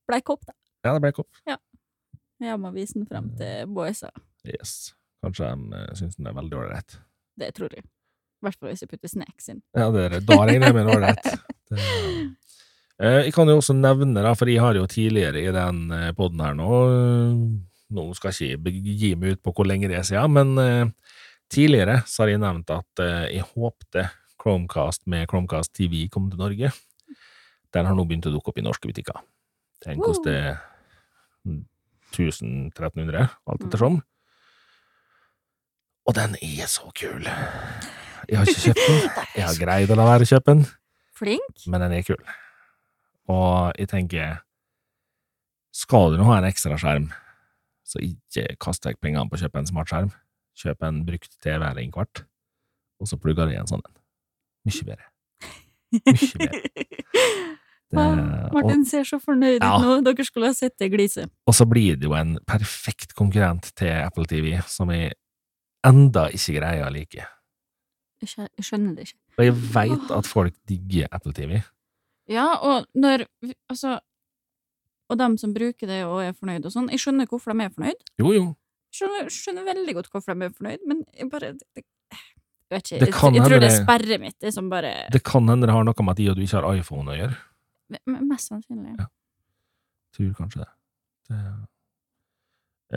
Blei kopp, da. Ja, det blei kopp. Jeg må vise den frem til boysa. Yes. Kanskje de uh, syns den er veldig ålreit. Det tror jeg. I hvert fall hvis jeg putter snacks inn. Ja, det er, da regner jeg med en ålreit. Eh, Jeg kan jo også nevne, da, for jeg har jo tidligere i den uh, poden her nå eh, Nå skal jeg ikke gi meg ut på hvor lenge det er siden, men eh, tidligere så har jeg nevnt at eh, jeg håpte Chromecast med Chromecast TV kom til Norge. Den har nå begynt å dukke opp i norske butikker. Den koster 1000-1300, alt ettersom. Og den er så kul! Jeg har ikke kjøpt den. Jeg har greid å la være å kjøpe den, Flink. men den er kul. Og jeg tenker, skal du nå ha en ekstra skjerm, så ikke kast vekk pengene på å kjøpe en smartskjerm. Kjøp en brukt TV eller en kvart, og så plugger du i en sånn en. Mye bedre. Mye bedre. Det, Ah, og, Martin ser så fornøyd Ja. nå. Dere skulle ha sett det gliset. og så blir det jo en perfekt konkurrent til Apple TV, som jeg enda ikke greier å like. Jeg skjønner det ikke. Og jeg veit at folk digger Apple TV. Ja, og når Altså Og dem som bruker det og er fornøyd og sånn, jeg skjønner hvorfor de er fornøyd. Jo, jo, Skjønner, skjønner veldig godt hvorfor de er fornøyd, men jeg bare det, Jeg vet ikke. jeg, Jeg, jeg tror det er sperret mitt, det som bare det kan hende det har noe med at de og du ikke har iPhone å gjøre. Mest sannsynlig. Ja. Tror kanskje det. det.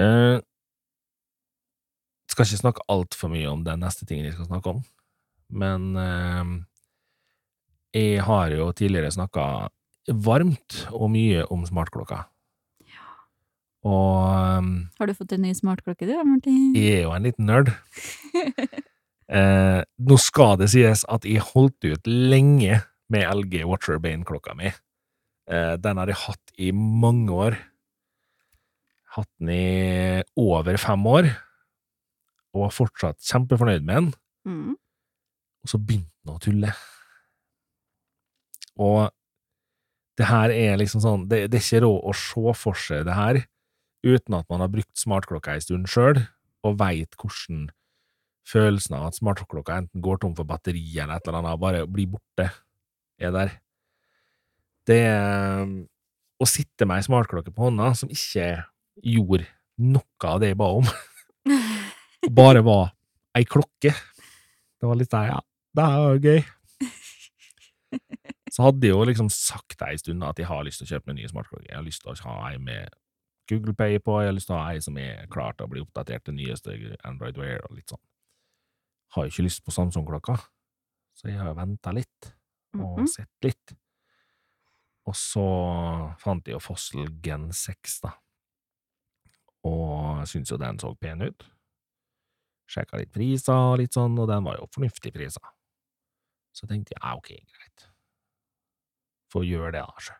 Eh, skal ikke snakke altfor mye om den neste tingen jeg skal snakke om, men eh, jeg har jo tidligere snakka varmt og mye om smartklokka. Og um, Har du fått en ny smartklokke, du, Martin? jeg er jo en liten nerd. Eh, nå skal det sies at jeg holdt ut lenge med LG Watcher Bane-klokka mi. Eh, den har jeg hatt i mange år. Hatt den i over fem år, og var fortsatt kjempefornøyd med den. Mm. Og så begynte den å tulle. Og det her er liksom sånn Det, det er ikke råd å se for seg det her uten at man har brukt smartklokka en stund sjøl, og veit hvordan følelsen av at smartklokka enten går tom for batteri eller et eller annet, bare blir borte, er der. Det å sitte med ei smartklokke på hånda som ikke gjorde noe av det jeg ba om, bare var ei klokke, det var litt der, ja, det er jo gøy. Så hadde jeg jo liksom sagt ei stund at jeg har lyst til å kjøpe meg en ny smartklokke. Jeg har lyst til å ha ei med Google Pay på, jeg har lyst til å ha ei som er klar til å bli oppdatert til nyeste Android Wear og litt sånn. Har jo ikke lyst på Samsung-klokka, så jeg har jo venta litt og Mhm. sett litt. Og så fant de jo Fossil Gen 6, da, og syntes jo den så pen ut. Sjekka litt priser og litt sånn, og den var jo fornuftige priser. Så tenkte jeg ja, ok, greit. Får gjøre det, da, sjø.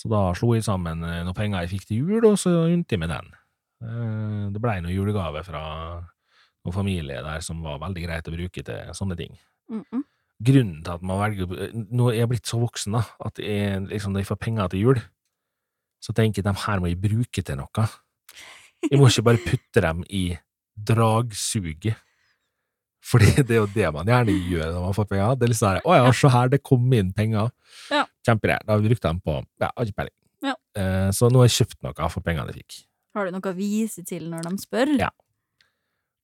Så da slo jeg sammen eh, noen penger jeg fikk til jul, og så unte jeg med den. Eh, Det blei noe julegave fra noen familie der som var veldig greit å bruke til sånne ting. Mhm. Grunnen til at man velger Nå er jeg blitt så voksen, da, at jeg, liksom, når jeg får penger til jul, så tenker jeg de her må jeg bruke til noe. Jeg må ikke bare putte dem i dragsuget. Fordi det er jo det man gjerne gjør når man får penger. Det er litt sånn her, 'Å ja, se her, det kom inn penger'. Ja. Kjempegreit. Da har vi brukt dem på Ja, har ikke peiling. Ja. Eh, så nå har jeg kjøpt noe for pengene jeg fikk. Har du noe å vise til når de spør? Ja.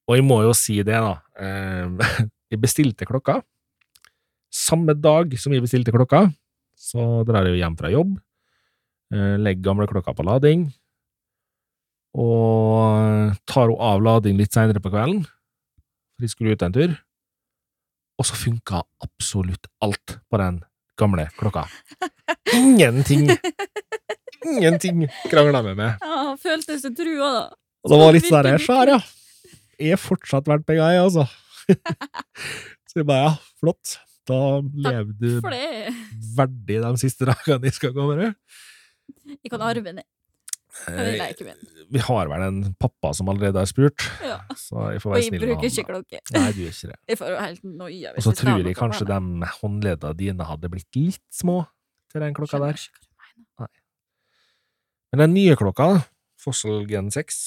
Og jeg må jo si det, da. Eh, jeg bestilte klokka. Samme dag som vi bestilte klokka, så drar jeg hjem fra jobb, eh, legger gamle klokka på lading, og tar hun av lading litt seinere på kvelden, for de skulle ut en tur, og så funka absolutt alt på den gamle klokka. Ingenting! Ingenting krangla med meg. Ja, føltes det trua, da. Og det var litt sånn Virkelig. skjær, ja. Jeg er fortsatt verdt penga, jeg, altså. Så jeg bare, ja, flott. Da lever du verdig de siste dagene i gå. Jeg kan arve den. Jeg ikke med. Vi har vel en pappa som allerede har spurt, Ja. så jeg får Og være jeg snill med bruker ikke klokke. Nei, du gjør ikke det. Jeg får helt noia. Og så tror jeg kanskje de håndleddene dine hadde blitt litt små til den klokka der. Men den nye klokka, Fossil Gen 6,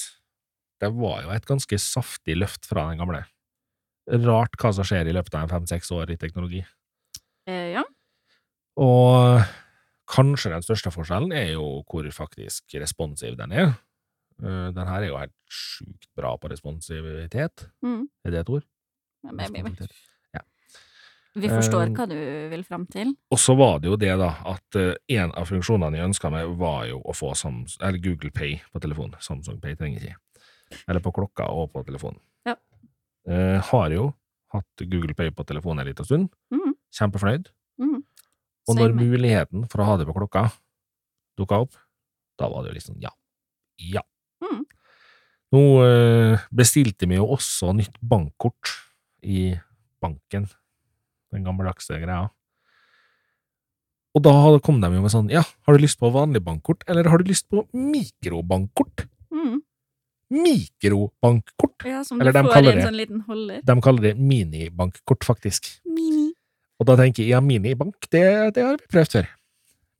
det var jo et ganske saftig løft fra den gamle. Rart hva som skjer i løpet av fem-seks år i teknologi. Eh, ja. Og kanskje den største forskjellen er jo hvor faktisk responsiv den er. Eh, Den her er jo helt sjukt bra på responsivitet. Mm. Er det et ord? Ja, vi forstår Eh, hva du vil fram til. Og så var det jo det, da, at eh, en av funksjonene jeg ønska meg, var jo å få Samsung, eller Google Pay på telefonen. Samsung Pay trenger ikke. Eller på klokka og på telefonen. Eh, har jo hatt Google Pay på telefonen en liten stund. Mm. Kjempefornøyd. Mm. Og når Same. muligheten for å ha det på klokka dukka opp, da var det jo liksom ja. Ja. Mm. Nå eh, bestilte vi jo også nytt bankkort i banken, den gammeldagse greia. Og da kom de jo med sånn, ja, har du lyst på vanlig bankkort, eller har du lyst på mikrobankkort? Mikrobankkort! Ja, som Eller du de får i en sånn liten holder. De kaller det minibankkort, faktisk. Mini. Og da tenker jeg, ja, minibank, det, det har vi prøvd før.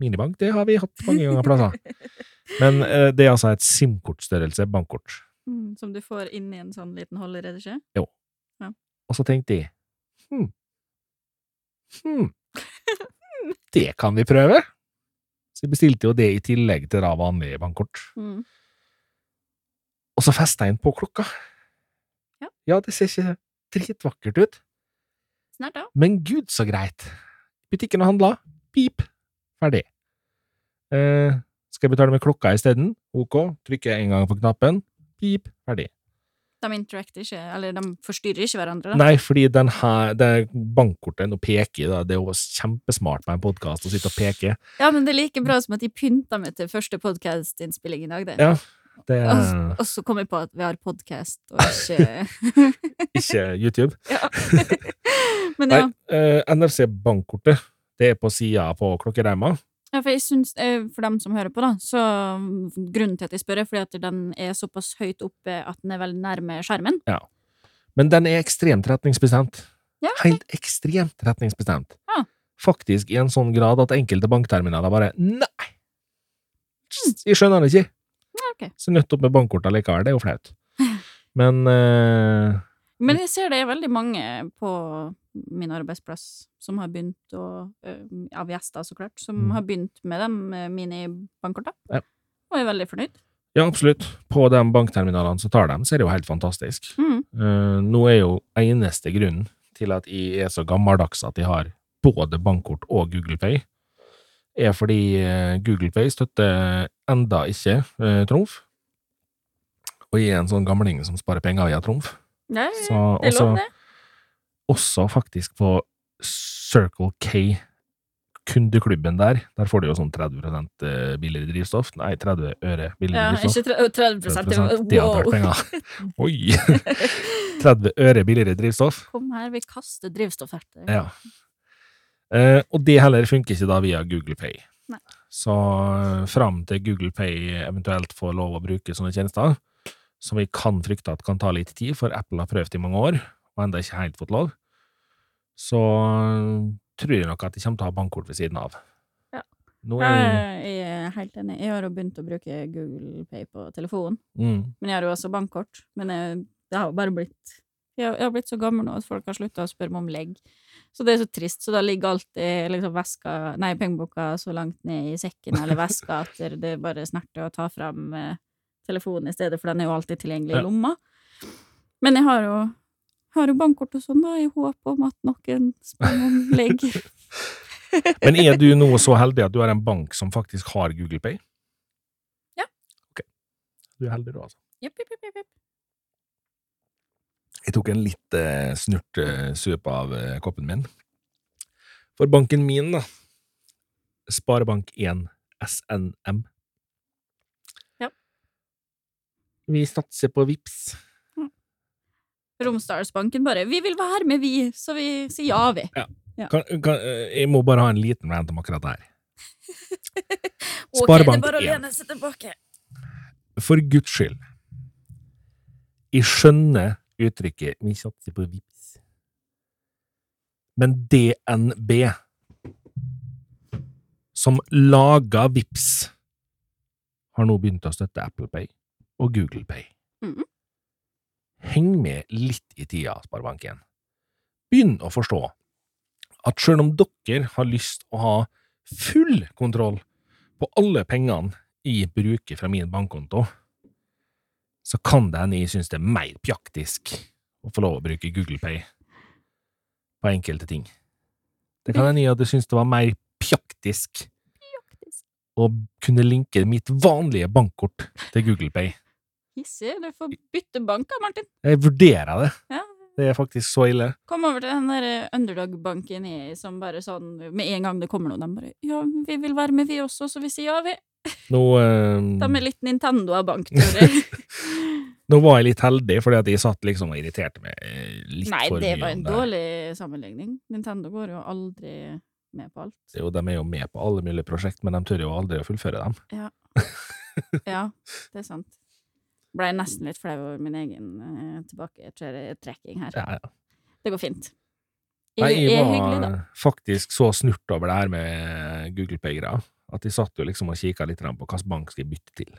Minibank, det har vi hatt mange ganger plasser. Men eh, det er altså et SIM-kortstørrelse bankkort. Mm, som du får inn i en sånn liten holder, er det ikke? Og så tenkte jeg, hm, hm, det kan vi prøve. Så jeg bestilte jo det i tillegg til da vanlige bankkort. Mm. Og så festa jeg den på klokka. Ja. Ja, det ser ikke dritvakkert ut, Snart, da. men gud så greit. Butikken har handla, pip, ferdig. Eh, skal jeg betale med klokka isteden? Ok, trykker jeg en gang på knappen, pip, ferdig. De interacter ikke, eller de forstyrrer ikke hverandre, da. Nei, fordi den her, det bankkortet nå peker, da. det er jo kjempesmart med en podkast å sitte og peke. Ja, men det er like bra som at de pynta meg til første podkastinnspilling i dag, det. Ja, det Og, og så kom jeg på at vi har podkast, og ikke ikke YouTube. Ja. Men ja. Nei, eh, NFC-bankkortet, det er på sida på klokkereima. ja, for jeg syns, eh, for dem som hører på, da, så mm, grunnen til at jeg spør, er fordi at den er såpass høyt oppe at den er veldig nærme skjermen. Men den er ekstremt retningsbestemt. Ja, okay. Helt ekstremt retningsbestemt. Ja. faktisk i en sånn grad at enkelte bankterminaler bare Nei! Jeg skjønner det ikke. Ok. Så nødt opp med bankkort likevel. Det er jo flaut. Men eh, Men jeg ser det er veldig mange på min arbeidsplass som har begynt å øh, Av gjester, så klart, som Mm. har begynt med de minibankkortene, Ja. Og er veldig fornøyd. ja, absolutt. På de bankterminalene som tar dem, så er det jo helt fantastisk. Mm. Eh, nå er jo eneste grunnen til at jeg er så gammeldags at jeg har både bankkort og Google Pay, er fordi eh, Google Pay støtter enda ikke eh, Trumf. Og jeg er en sånn gamling som sparer penger via Trumf. Nei, Så det er også, lov, det. også faktisk på Circle K kundeklubben der, der får du jo sånn 30 billigere drivstoff. Nei, 30 øre billigere Ja, drivstoff. ikke 30, 30 30 Det hadde vært Wow! penger. Oi! 30 øre billigere drivstoff. Kom her, vi kaster drivstoff etter. Ja. Eh, og det heller funker ikke da via Google Pay. Nei. Så eh, fram til Google Pay eventuelt får lov å bruke sånne tjenester, som vi kan frykte at kan ta litt tid, for Apple har prøvd i mange år, og enda ikke helt fått lov, så eh, tror jeg nok at de kommer til å ha bankkort ved siden av. Ja. Er Jeg er helt enig. Jeg har jo begynt å bruke Google Pay på telefonen. mm, Men jeg har jo også bankkort. Men jeg, det har jo bare blitt jeg, jeg har blitt så gammel nå at folk har slutta å spørre meg om legg. Så det er så trist. Så da ligger alltid liksom veska, nei, pengeboka så langt ned i sekken eller veska at det er bare snerter å ta fram eh, telefonen i stedet, for den er jo alltid tilgjengelig Ja. i lomma. Men jeg har jo, har jo bankkort og sånn, da, i håp om at noen spør om legg. Men er du nå så heldig at du har en bank som faktisk har Google Pay? Ja. Ok. Du er heldig da, altså. Jepp, jepp, jepp, jepp. Jeg tok en litt eh, snurt eh, av eh, koppen min. For banken min, da, Sparebank1 SNM. Ja. Vi satser på VIPS. Romsdalsbanken bare 'Vi vil være med, vi', så vi sier ja, vi. Kan, kan, eh, jeg må bare ha en liten rant om akkurat det her. Ok, det er bare å 1. lene seg tilbake. For Guds skyld. Jeg skjønner uttrykket 'vi satser på VIPS'. Men DNB, som laga VIPS, har nå begynt å støtte Apple Pay og Google Pay. Mm. Heng med litt i tida, Sparebank1. Begynn å forstå at selv om dere har lyst å ha full kontroll på alle pengene jeg bruker fra min bankkonto, så kan det hende jeg synes det er mer pjaktisk å få lov å bruke Google Pay på enkelte ting. Det kan hende jeg hadde syntes det var mer pjaktisk å kunne linke mitt vanlige bankkort til Google Pay. Hissig, du får bytte bank da, Martin. Jeg vurderer det. Ja. Det er faktisk så ille. Kom over til den der underdog-banken i, som bare sånn, med en gang det kommer noen, de bare 'ja, vi vil være med, vi også', så vi sier ja, vi. Nå, eh, De er litt Nintendo av bank, tror jeg. nå var jeg litt heldig, fordi at jeg satt liksom og irriterte meg eh, litt Nei, for det mye var en dårlig sammenligning. Nintendo går jo aldri med på alt. Jo, de er jo med på alle mulige prosjekt, men de tør jo aldri å fullføre dem. Ja, det er sant. Blei nesten litt flau over min egen uh, tilbaketrekking her. Ja, ja. Det går fint. Nei, Jeg, jeg er var hyggelig, faktisk så snurt over det her med Google Pay-greia, at jeg satt jo liksom og kikka litt på hvilken bank skal jeg bytte til.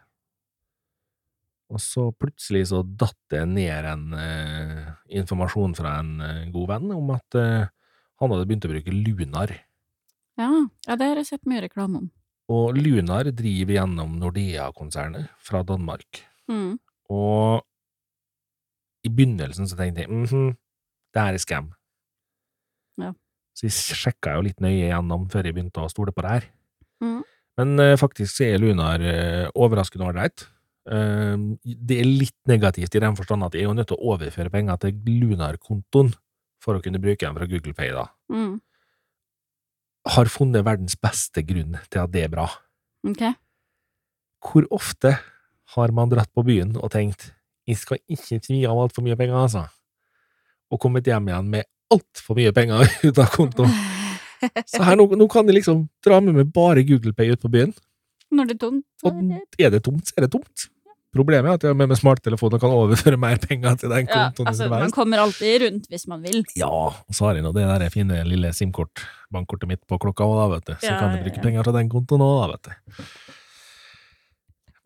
Og så plutselig så datt det ned en eh, informasjon fra en eh, god venn om at eh, han hadde begynt å bruke Lunar. Ja, ja, det har jeg sett mye reklame om. Og Lunar driver gjennom Nordea-konsernet fra Danmark. Mm. Og i begynnelsen så tenkte jeg mhm, det her er scam. Ja. Så jeg sjekka jo litt nøye gjennom før jeg begynte å stole på det her. Mhm. Men eh, faktisk så er Lunar eh, overraskende ålreit. Eh, det er litt negativt i den forstand at jeg er jo nødt til å overføre penger til Lunar-kontoen for å kunne bruke den fra Google Pay, da. Mm. Har funnet verdens beste grunn til at det er bra. Ok. Hvor ofte har man dratt på byen og tenkt jeg skal ikke svi av altfor mye penger, altså, og kommet hjem igjen med altfor mye penger ut av kontoen? Så her, nå, nå kan jeg liksom dra med meg bare Google Pay ut på byen, Når det er tomt, så og er det er det tomt, så er det tomt. Problemet er at jeg har med, med smarttelefon kan overføre mer penger til den Ja, kontoen. altså, man kommer alltid rundt hvis man vil. Ja, og så har jeg nå det der fine lille SIM-kort, bankkortet mitt på klokka òg, da, vet du. Så Ja, kan jeg ja, bruke ja. penger fra den kontoen òg, da, vet du.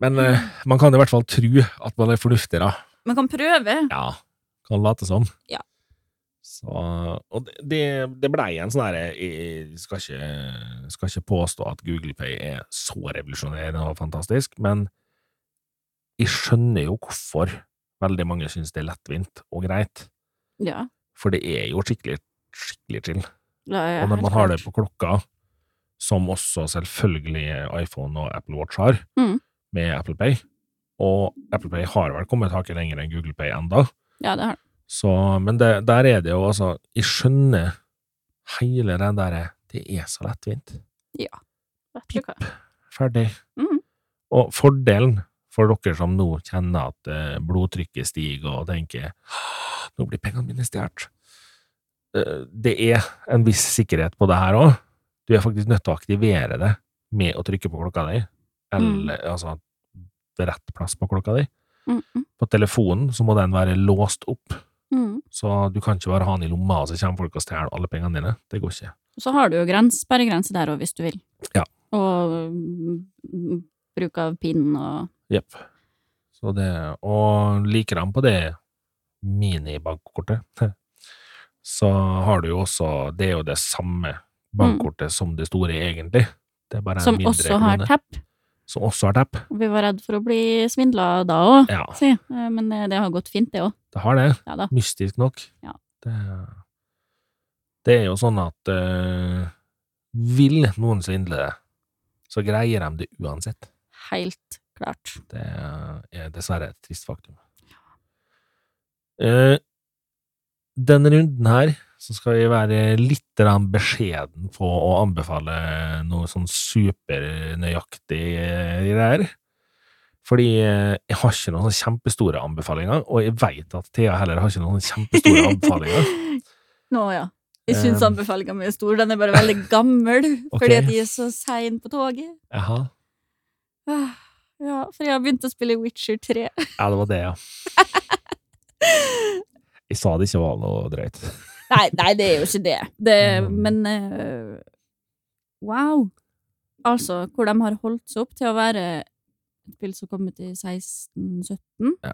Men eh, man kan i hvert fall tro at man er fornuftig, da. Man kan prøve. Ja, kan late som. Ja. Så, og det- det, det blei en sånn herre Jeg skal ikke, skal ikke påstå at Google Pay er så revolusjonerende og fantastisk, men jeg skjønner jo hvorfor veldig mange synes det er lettvint og greit, Ja. for det er jo skikkelig, skikkelig chill. Ja, ja, Og når man har det på klokka, som også selvfølgelig iPhone og Apple Watch har, Mm. med Apple Pay, og Apple Pay har vel kommet hakket lenger enn Google Pay enda, Ja, det har så, men det, der er det jo altså Jeg skjønner hele den derre Det er så lettvint. Du hva. Ferdig. Mm. Og fordelen for dere som nå kjenner at eh, blodtrykket stiger og tenker nå blir pengene mine stjålet, Eh, det er en viss sikkerhet på det her òg. Du er faktisk nødt til å aktivere det med å trykke på klokka di, eller altså rett plass på klokka di. Mm, mm, På telefonen så må den være låst opp. Mm. Så du kan ikke bare ha den i lomma, og så kommer folk og stjeler alle pengene dine. Det går ikke. Så har du jo grens, sperregrense der òg, hvis du vil. Ja. Og mm, bruk av pinnen og Jepp. Så det Og liker de på det minibankkortet, så har du jo også Det er jo det samme bankkortet som det store, egentlig. Det er bare en Som mindre også har krone. Som også har tapp. Vi var redd for å bli svindla da òg, Ja, si. Eh, Men det har gått fint, det òg. det har det. Ja. Mystisk nok. Ja. Det, det er jo sånn at uh, vil noen svindle det, så greier de det uansett. Helt klart. Det er dessverre et trist faktum. Uh, denne runden her så skal vi være litt beskjeden på å anbefale noe sånn supernøyaktig eh, greier. Fordi eh, jeg har ikke noen kjempestore anbefalinger, og jeg veit at Thea heller har ikke noen kjempestore anbefalinger. Nå ja. Jeg syns Um. anbefalinga mi er stor. Den er bare veldig gammel, okay. fordi at de er så sein på toget. Jaha. Ah, Ja, for jeg har begynt å spille Witcher 3. Ja, det var det, ja. Jeg sa det ikke var noe drøyt. Nei, nei, det er jo ikke det. det Mm. men uh, wow. Altså, hvor de har holdt seg opp til å være et spill som kom ut i 1617, Ja.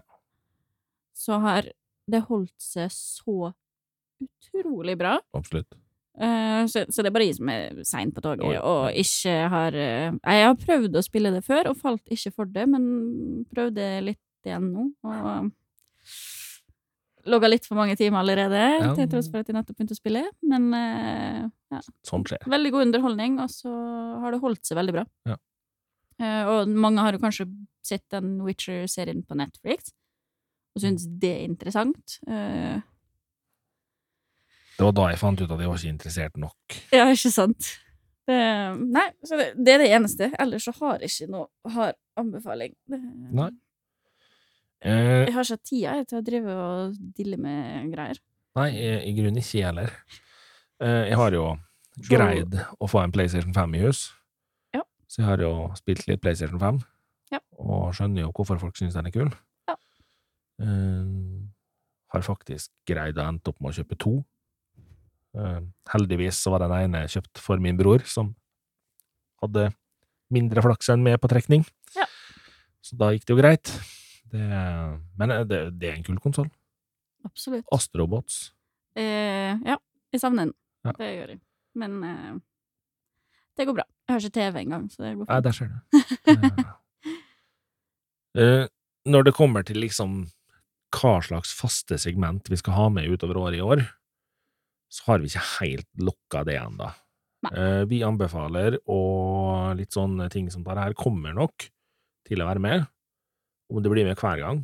så har det holdt seg så utrolig bra. Absolutt. Uh, så, så det er bare jeg som er sein på toget, Jo, ja. og ikke har uh, Jeg har prøvd å spille det før, og falt ikke for det, men prøvde litt igjen nå, og logga litt for mange timer allerede, Ja. til tross for at jeg nettopp begynte å spille. Men eh, ja, Sånn skjer. veldig god underholdning, og så har det holdt seg veldig bra. Ja. Eh, og mange har jo kanskje sett den Witcher-serien på Netflix, og syns det er interessant. Eh, Det var da jeg fant ut at jeg var ikke interessert nok. Ja, ikke sant? Det, nei, så det, det er det eneste. Ellers så har jeg ikke noe hard anbefaling. Nei. Eh, Jeg har ikke tida til å drive og dille med greier. nei, i, i grunnen ikke jeg heller. Eh, jeg har jo greid å få en PlayStation 5 i hus. Ja. Så jeg har jo spilt litt PlayStation 5, Ja. og skjønner jo hvorfor folk syns den er kul. Ja. Eh, har faktisk greid å ende opp med å kjøpe to. Eh, heldigvis så var den ene kjøpt for min bror, som hadde mindre flaks enn meg på trekning. Ja. Så da gikk det jo greit. Det, men eh, det, det er en kul konsoll. Absolutt. Astrobots. Eh, ja, jeg savner den. Ja. Det gjør jeg. Men eh, det går bra. Jeg har ikke TV engang, så det går Nei, fint. der ser du. Eh, når det kommer til liksom hva slags faste segment vi skal ha med utover året i år, så har vi ikke helt lukka det ennå. Nei. Eh, vi anbefaler, og litt sånne ting som dette her kommer nok til å være med. Om det blir med hver gang,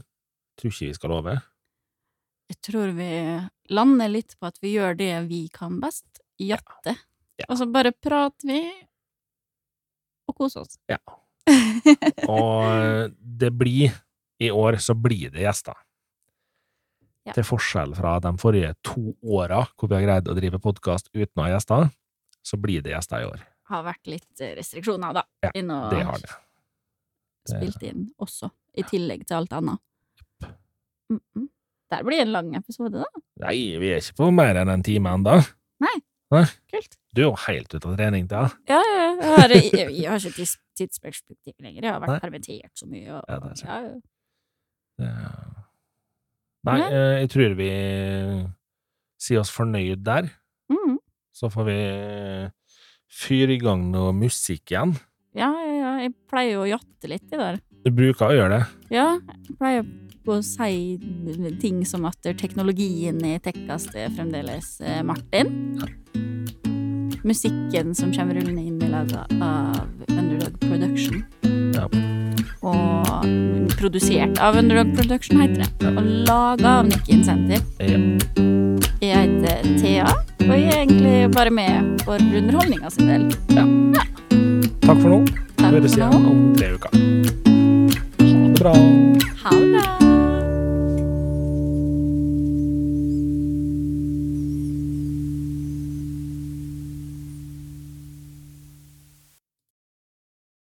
tror ikke vi skal love. Jeg tror vi lander litt på at vi gjør det vi kan best. Jatte. Ja. Og så bare prater vi og koser oss. Ja. Og det blir I år så blir det gjester. Ja. Til forskjell fra de forrige to åra hvor vi har greid å drive podkast uten å ha gjester, så blir det gjester i år. Har vært litt restriksjoner, da. Ja, Det har det- spilt inn også. I tillegg til alt annet. Mm -mm. Der blir en lang episode, da. Nei, vi er ikke på mer enn en time ennå. Kult. Du er jo helt ute av trening, da. Ja, ja, jeg har, jeg, jeg har ikke tids, tidsperspektiv lenger. Jeg har vært Nei. permittert så mye. Og, Ja, det er ja, ja. Nei, Nei. eh, jeg tror vi sier oss fornøyd der. Mhm. Så får vi fyre i gang noe musikk igjen. ja, ja. Jeg pleier jo å jatte litt i der. Du bruker å gjøre det. Ja, jeg pleier å si ting som at teknologien i Tekkast er fremdeles eh, Martin. Musikken som kommer rullende inn, er laga av Underdog Production. Ja. Og produsert av Underdog Production, heter det. Og laga av Nick Incentive. Ja. Jeg heter Thea, og jeg er egentlig bare med for underholdninga sin del. Takk for nå. Takk Høres igjen om tre uker. 好啦